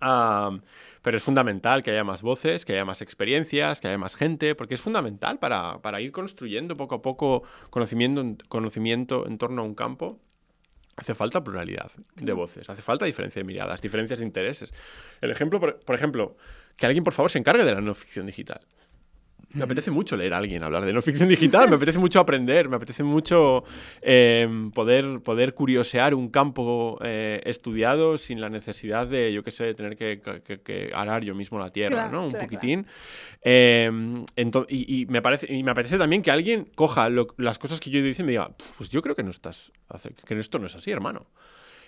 Am, pero es fundamental que haya más voces, que haya más experiencias, que haya más gente, porque es fundamental para, para ir construyendo poco a poco conocimiento, en- conocimiento en torno a un campo. Hace falta pluralidad de voces, hace falta diferencia de miradas, diferencias de intereses. El ejemplo, por, por ejemplo, que alguien por favor se encargue de la no ficción digital. Me apetece mucho leer a alguien hablar de no ficción digital, me apetece mucho aprender, me apetece mucho eh, poder, poder curiosear un campo eh, estudiado sin la necesidad de, yo qué sé, de tener que, que- que arar yo mismo la tierra, Claro, ¿no? Un claro, poquitín. Eh, y, y me parece, y me apetece también que alguien coja lo- las cosas que yo dice y me diga, pues yo creo que no estás, que esto no es así, hermano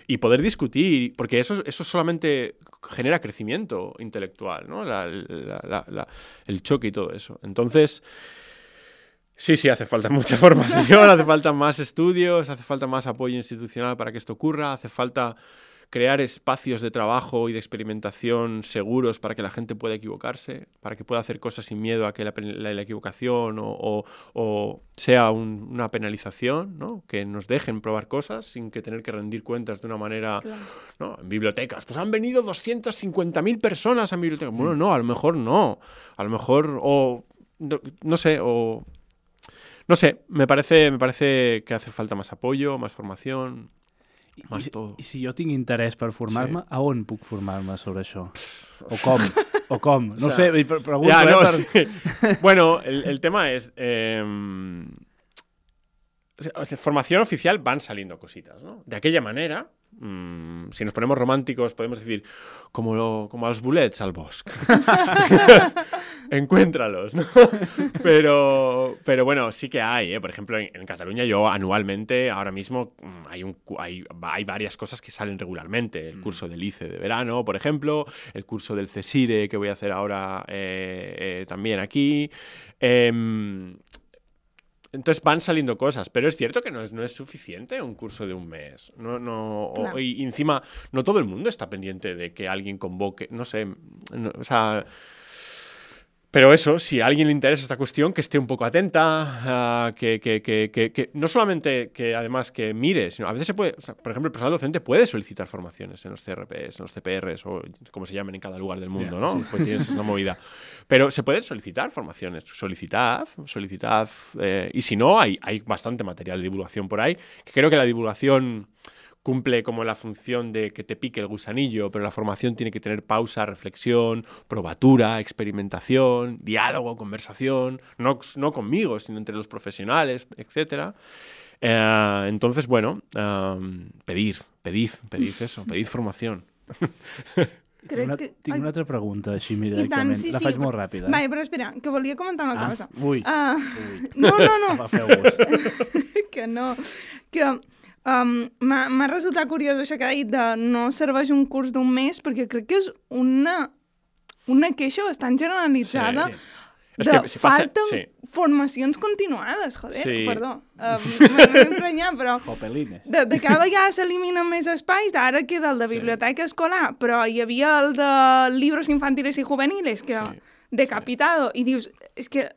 y poder discutir, porque eso, eso solamente genera crecimiento intelectual, ¿no? La- la- el choque y todo eso. Entonces, sí, sí, hace falta (laughs) mucha formación, hace falta más estudios, hace falta más apoyo institucional para que esto ocurra, hace falta crear espacios de trabajo y de experimentación seguros para que la gente pueda equivocarse, para que pueda hacer cosas sin miedo a que la, pen- la- la equivocación o, o- o sea un- una penalización, ¿no? que nos dejen probar cosas sin que tener que rendir cuentas de una manera, ¿no? En bibliotecas, pues han venido 250.000 personas a mi biblioteca. Bueno, no, a lo mejor no, a lo mejor, o no, no sé, o... No sé, me parece, me parece que hace falta más apoyo, más formación, más I, todo. I si jo tinc interès per formar-me, Sí. a on puc formar-me sobre això? O com? (laughs) O com? No O ho sea, sé, pre- pregunto, Ya, eh, no, per... sí. (laughs) Bueno, el, el tema es. sea, formación oficial van saliendo cositas, ¿no? De aquella manera, mm, si nos ponemos románticos, podemos decir como, lo- como a los bullets al bosque. (laughs) encuéntralos, ¿no? (laughs) pero, pero bueno, sí que hay, ¿eh? Por ejemplo, en, en Cataluña yo anualmente, ahora mismo, mm, hay, un, hay, hay varias cosas que salen regularmente. El curso del ICE de verano, por ejemplo, el curso del CESIRE que voy a hacer ahora eh, eh, también aquí. Entonces van saliendo cosas, pero es cierto que no es, no es suficiente un curso de un mes. No, no, o- Claro. y, y encima, no todo el mundo está pendiente de que alguien convoque, no sé, no- o sea... Pero eso, si a alguien le interesa esta cuestión, que esté un poco atenta, ah, que, que- que- que- no solamente que además que mire, sino a veces se puede, o sea, por ejemplo, el personal docente puede solicitar formaciones en los CRPs, en los CPRs o como se llamen en cada lugar del mundo, ¿no? Pues tienes una movida. Pero se pueden solicitar formaciones, solicitad, solicitad, eh, y si no, hay, hay bastante material de divulgación por ahí, que creo que la divulgación cumple como la función de que te pique el gusanillo, pero la formación tiene que tener pausa, reflexión, probatura, experimentación, diálogo, conversación, no, no conmigo, sino entre los profesionales, etc. entonces, bueno, um, pedir, pedid, pedid eso, pedid formación. (laughs) Tinc una, que... tinc una altra pregunta, així, mira, I tant, directament. sí, La sí. faig molt ràpida. Vale, però espera, que volia comentar una Ah, cosa. ui. Ah, Ui. no, no, no, Va, feu-vos. (laughs) que no. Que um, m'ha resultat curiós això que ha dit de no serveix un curs d'un mes, perquè crec que és una, una queixa bastant generalitzada Sí, sí. de És que si passa- falta sí. formacions continuades, joder, Sí. perdó. Um, (laughs) M'he emprenyat, però... (laughs) De, de cada vegada s'eliminen més espais, ara queda el de Sí. biblioteca escolar, però hi havia el de libros infantiles i juveniles, que Sí. decapitado, i dius, és que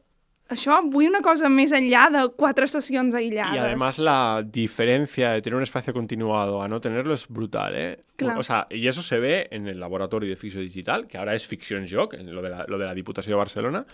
això vull una cosa més enllà de quatre sessions aïllades. Y además la diferencia de tener un espacio continuado a no tenerlo es brutal, ¿eh? Claro. O sea, y eso se ve en el laboratorio de ficción digital, que ahora es Ficción Joc, lo de la, lo de la Diputación de Barcelona,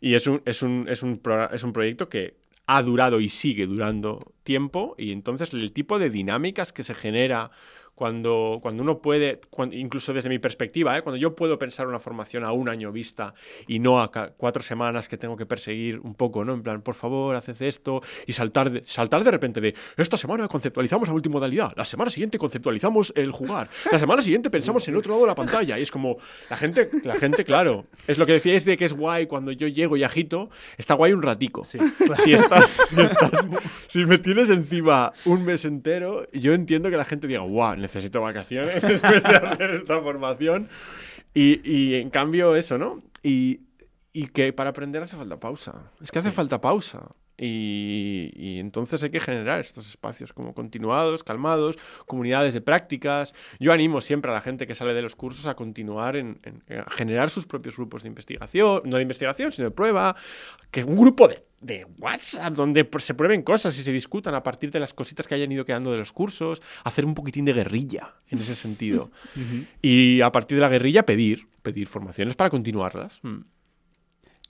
y es un, es un, es un, pro- es un proyecto que ha durado y sigue durando tiempo, y entonces el tipo de dinámicas que se genera cuando, cuando uno puede, cuan- incluso desde mi perspectiva, ¿eh? cuando yo puedo pensar una formación a un año vista y no a cuatro semanas que tengo que perseguir un poco, ¿no? En plan, por favor, haced esto y saltar de, saltar de repente de esta semana conceptualizamos la multimodalidad, la semana siguiente conceptualizamos el jugar, la semana siguiente pensamos en otro lado de la pantalla y es como la gente, la gente, claro, es lo que decíais de que es guay cuando yo llego y agito, está guay un ratico. Sí, (laughs) Si estás, si estás, si me tienes encima un mes entero, yo entiendo que la gente diga, guau, necesito vacaciones (laughs) después de hacer esta formación. Y, y en cambio eso, ¿no? Y, y que para aprender hace falta pausa. Es que hace falta pausa. Y, y entonces hay que generar estos espacios como continuados, calmados, comunidades de prácticas. Yo animo siempre a la gente que sale de los cursos a continuar en, en- a generar sus propios grupos de investigación, no de investigación, sino de prueba, que un grupo de, de WhatsApp donde se prueben cosas y se discutan a partir de las cositas que hayan ido quedando de los cursos, hacer un poquitín de guerrilla en ese sentido. (laughs) Y a partir de la guerrilla pedir, pedir formaciones para continuarlas. Mm.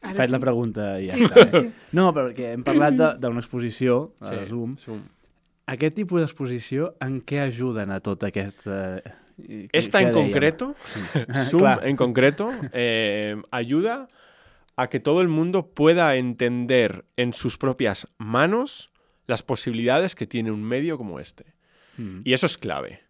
Ara Faig la pregunta i ja Sí, està. sí, Eh? No, perquè hem parlat de- (laughs) d'una exposició a Sí, Zoom. Zoom. Aquest tipus d'exposició en què ajuden a tot aquest... Eh, Esta en concreto, (laughs) Zoom (laughs) Claro. en concreto, eh, ayuda a que todo el mundo pueda entender en sus propias manos las posibilidades que tiene un medio como este. Mm. Y eso es clave.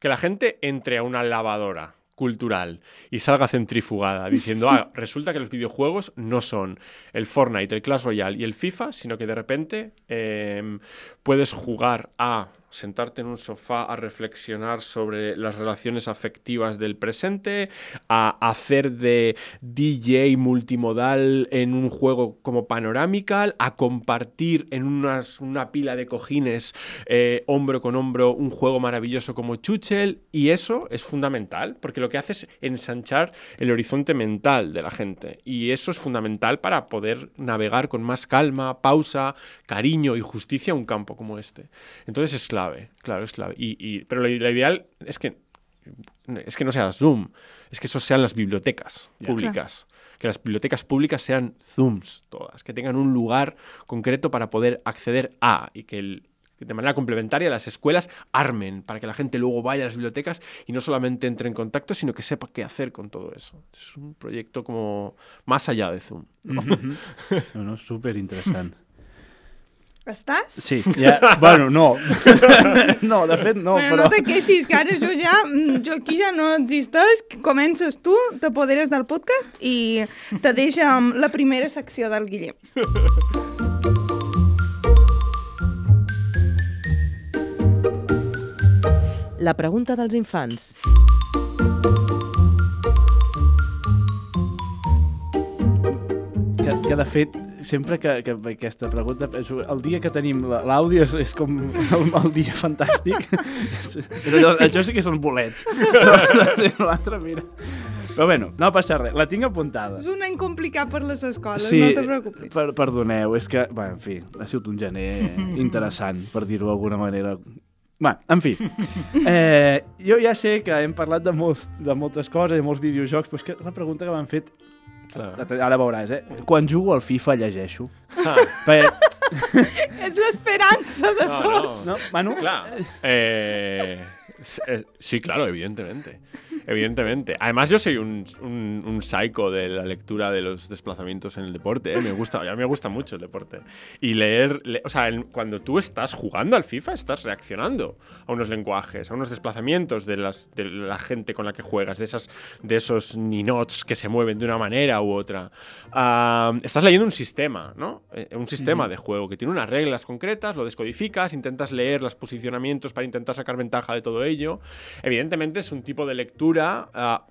Que la gente entre a una lavadora cultural y salga centrifugada diciendo, ah, (laughs) resulta que los videojuegos no son el Fortnite, el Clash Royale y el FIFA, sino que de repente em, puedes jugar a sentarte en un sofá a reflexionar sobre las relaciones afectivas del presente, a hacer de DJ multimodal en un juego como Panoramical, a compartir en unas- una pila de cojines eh, hombro con hombro un juego maravilloso como Chuchel, y eso es fundamental, porque lo que hace es ensanchar el horizonte mental de la gente, y eso es fundamental para poder navegar con más calma, pausa, cariño y justicia un campo como este. Entonces es clave, claro, es clave. Y, y- pero lo, lo ideal es que es que no sea Zoom, es que eso sean las bibliotecas públicas. Que las bibliotecas públicas sean Zooms todas, que tengan un lugar concreto para poder acceder a y que, el- de manera complementaria las escuelas armen para que la gente luego vaya a las bibliotecas y no solamente entre en contacto, sino que sepa qué hacer con todo eso. Es un proyecto como más allá de Zoom. No, (laughs) no, super interessant. Estàs? Sí, ja... bueno, no. (laughs) no, de fet no, Bueno, però... no te queixis, que ara jo ja, mm, jo aquí ja no existeix, comences tu, t'apoderes del podcast i te deixa amb la primera secció del Guillem. La pregunta dels infants. que, que de fet, sempre que, que aquesta pregunta, penso, el dia que tenim la- l'àudio és, és com el, el dia fantàstic. (laughs) Allò, això sí que són bolets. (laughs) L'altre, mira. Però bueno, no passa res, la tinc apuntada. És un any complicat per les escoles, Sí, no te preocupis. per, perdoneu, és que, bé, en fi, ha sigut un gener (laughs) interessant, per dir-ho d'alguna manera. Bé, en fi, eh, jo ja sé que hem parlat de, molts, de moltes coses, de molts videojocs, però és que la pregunta que m'han fet, Clar. ara veuràs, eh? Quan jugo al FIFA llegeixo. Ah, Perquè, (laughs) És l'esperança de no, tots. no. no, Manu? Claro. Eh, eh, sí, claro, evidentemente. Evidentemente. Además, yo soy un, un, un psycho de la lectura de los desplazamientos en el deporte. ¿eh? Me gusta, a mí me gusta mucho el deporte. Y leer, le- o sea, cuando tú estás jugando al FIFA, estás reaccionando a unos lenguajes, a unos desplazamientos de, las, de la gente con la que juegas, de, esas, de esos ninots que se mueven de una manera u otra. Ah, estás leyendo un sistema, ¿no? Eh, un sistema de juego que tiene unas reglas concretas, lo descodificas, intentas leer los posicionamientos para intentar sacar ventaja de todo ello. Evidentemente es un tipo de lectura, ah,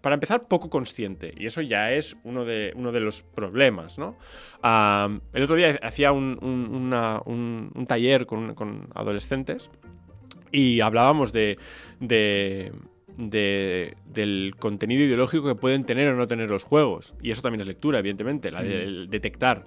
para empezar, poco consciente. Y eso ya es uno de, uno de los problemas, ¿no? Ah, el otro día hacía un, un- una- un- un taller con, con adolescentes y hablábamos de, de- de- del contenido ideológico que pueden tener o no tener los juegos. Y eso también es lectura, evidentemente, la de- el detectar.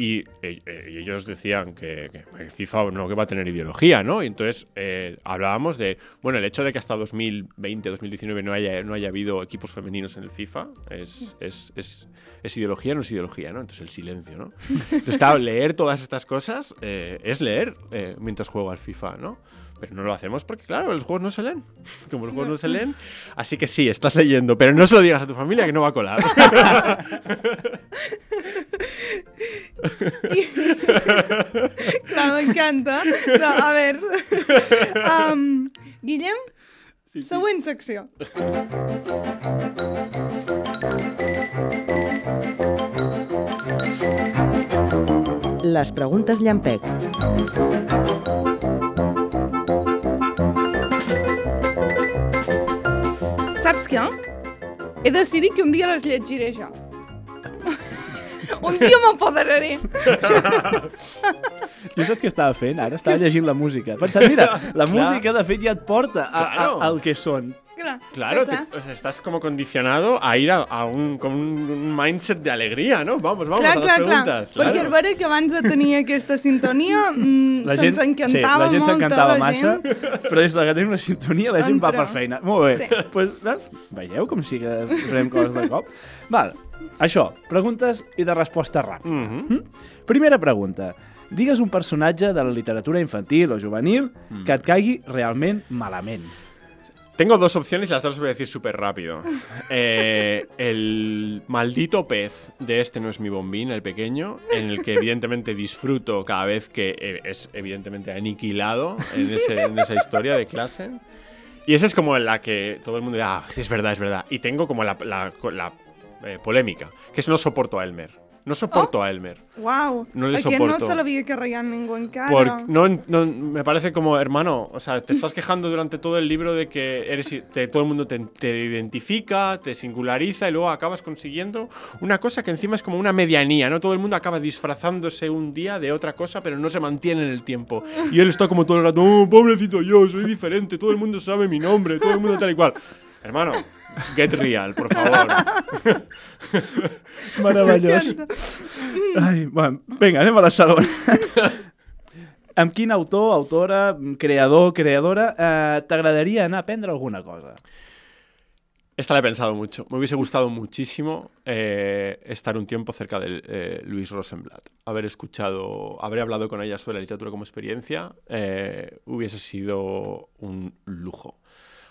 Y, eh, eh, y ellos decían que, que FIFA no que va a tener ideología, ¿no? Y entonces eh, hablábamos de, bueno, el hecho de que hasta 2020, 2019 no haya, no haya habido equipos femeninos en el FIFA es, es, es- es ideología, no es ideología, ¿no? Entonces el silencio, ¿no? Entonces, claro, leer todas estas cosas eh, es leer eh, mientras juego al FIFA, ¿no? Pero no lo hacemos porque, claro, los juegos no se leen. Como los juegos no se (laughs) leen. Así que sí, estás leyendo, pero no se lo digas a tu familia que no va a colar. (laughs) Clar, m'encanta. No, a veure... Um, Guillem, Sí, sí. següent secció. Les preguntes llampec. Què? He decidit que un dia les llegiré jo. un dia m'apoderaré. (laughs) Jo saps què estava fent? Ara estava llegint la música. Pensant, mira, la música de fet ja et porta a, a, al que són. Clar, Claro, te- clar. o sea, estás como condicionado a ir a, a un, con un, un mindset de alegría, ¿no? Vamos, vamos clar, a las clar, clar. preguntas. Perquè claro. al veure que abans de tenir aquesta sintonia mm, se'ns encantava sí, la gent s'encantava la massa, gent. però des de que tenim una sintonia la gent va Entra. per feina. Molt bé. Sí. Pues, veus? Veieu com sí que farem coses de cop? Val, això, preguntes i de resposta ràpida. Ujú. Primera pregunta. Digues un personatge de la literatura infantil o juvenil Mm. que et caigui realment malament. Tengo dos opciones y las dos las voy a decir súper rápido. Eh, el maldito pez de este no es mi bombín, el pequeño, en el que evidentemente disfruto cada vez que eh, es evidentemente aniquilado en, esa historia de clase. Y esa es como la que todo el mundo dice, ah, es verdad, es verdad. Y tengo como la, eh, polémica, que es no soporto a Elmer. No soporto a Elmer. Uau, No le soporto. no se l'havia carregat ningú encara. Por- no, no, me parece como, hermano, o sea, te (laughs) estás quejando durante todo el libro de que eres, te- todo el mundo te, te identifica, te singulariza y luego acabas consiguiendo una cosa que encima es como una medianía, ¿no? Todo el mundo acaba disfrazándose un día de otra cosa, pero no se mantiene en el tiempo. (laughs) Y él está como todo el rato, "Oh, pobrecito yo, soy diferente, todo el mundo sabe mi nombre, todo el mundo tal y cual. Hermano, get real, por favor. (laughs) Meravellós. Ai, bueno, vinga, anem a la segona. (laughs) amb quin autor, autora, creador, creadora eh, t'agradaria anar a aprendre alguna cosa? Esta la he pensado mucho. Me hubiese gustado muchísimo eh, estar un tiempo cerca de eh, Luis Rosenblatt. Haber escuchado, haber hablado con ella sobre la literatura como experiencia, eh, hubiese sido un lujo.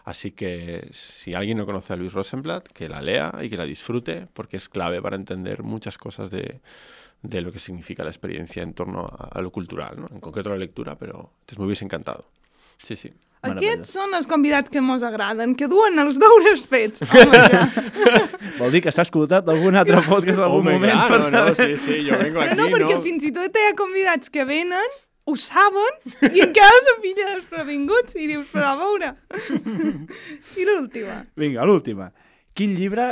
Así que si alguien no conoce a Luis Rosenblatt, que la lea y que la disfrute, porque es clave para entender muchas cosas de, de lo que significa la experiencia en torno a, a lo cultural, ¿no? en concreto la lectura, però me hubiese encantado. Sí, sí. Aquests són els convidats que mos agraden, que duen els deures fets. (laughs) Home, ja. Vol dir que s'ha escoltat algun altre podcast en algun Home, moment? claro, no, saber- sí, sí, yo vengo Però aquí, no, perquè ¿no? fins i tot hi ha convidats que venen, ho saben, i encara (laughs) se filla dels previnguts, i dius, però a veure. I l'última. Vinga, l'última. Quin llibre,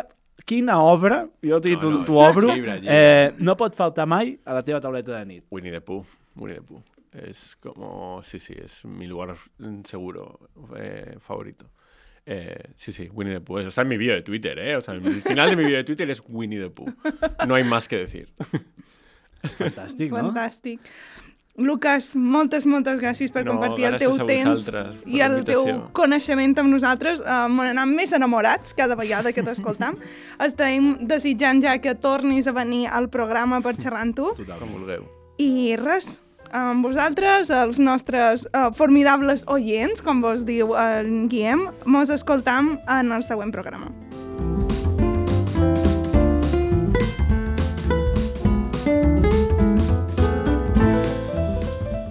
quina obra, jo t'ho No, no, obro, llibre, llibre. Eh, no pot faltar mai a la teva tauleta de nit? Winnie the Pooh, Winnie the Pooh. Es como, sí, sí, es mi lugar seguro eh, favorito. Eh, sí, sí, Winnie the Pooh. Está en mi vídeo de Twitter, ¿eh? O sea, el final de mi vídeo de Twitter es Winnie the Pooh. No hay más que decir. Fantàstic, no? Fantàstic. Lucas, moltes, moltes gràcies per No, compartir el teu temps i el teu coneixement amb nosaltres. Uh, M'han anat més enamorats cada vegada que t'escoltam. (laughs) Estem desitjant ja que tornis a venir al programa per xerrar amb tu. Com vulgueu. I res, amb vosaltres, els nostres uh, formidables oients, com vos diu en Guillem, mos escoltam en el següent programa.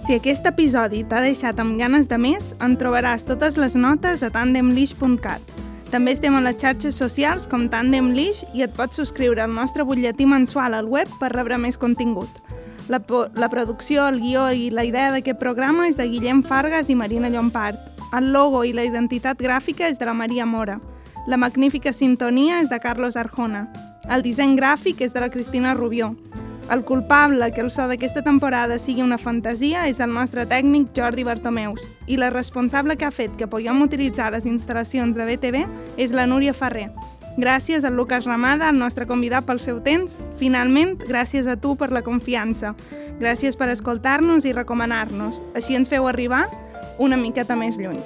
Si aquest episodi t'ha deixat amb ganes de més, en trobaràs totes les notes a tandemlish.cat. També estem a les xarxes socials com Tandem Lish i et pots subscriure al nostre butlletí mensual al web per rebre més contingut. La, la producció, el guió i la idea d'aquest programa és de Guillem Fargas i Marina Llompart. El logo i la identitat gràfica és de la Maria Mora. La magnífica sintonia és de Carlos Arjona. El disseny gràfic és de la Cristina Rubió. El culpable que el so d'aquesta temporada sigui una fantasia és el nostre tècnic Jordi Bartomeus i la responsable que ha fet que puguem utilitzar les instal·lacions de BTV és la Núria Ferrer. Gràcies al Lucas Ramada, el nostre convidat pel seu temps. Finalment, gràcies a tu per la confiança. Gràcies per escoltar-nos i recomanar-nos. Així ens feu arribar una miqueta més lluny.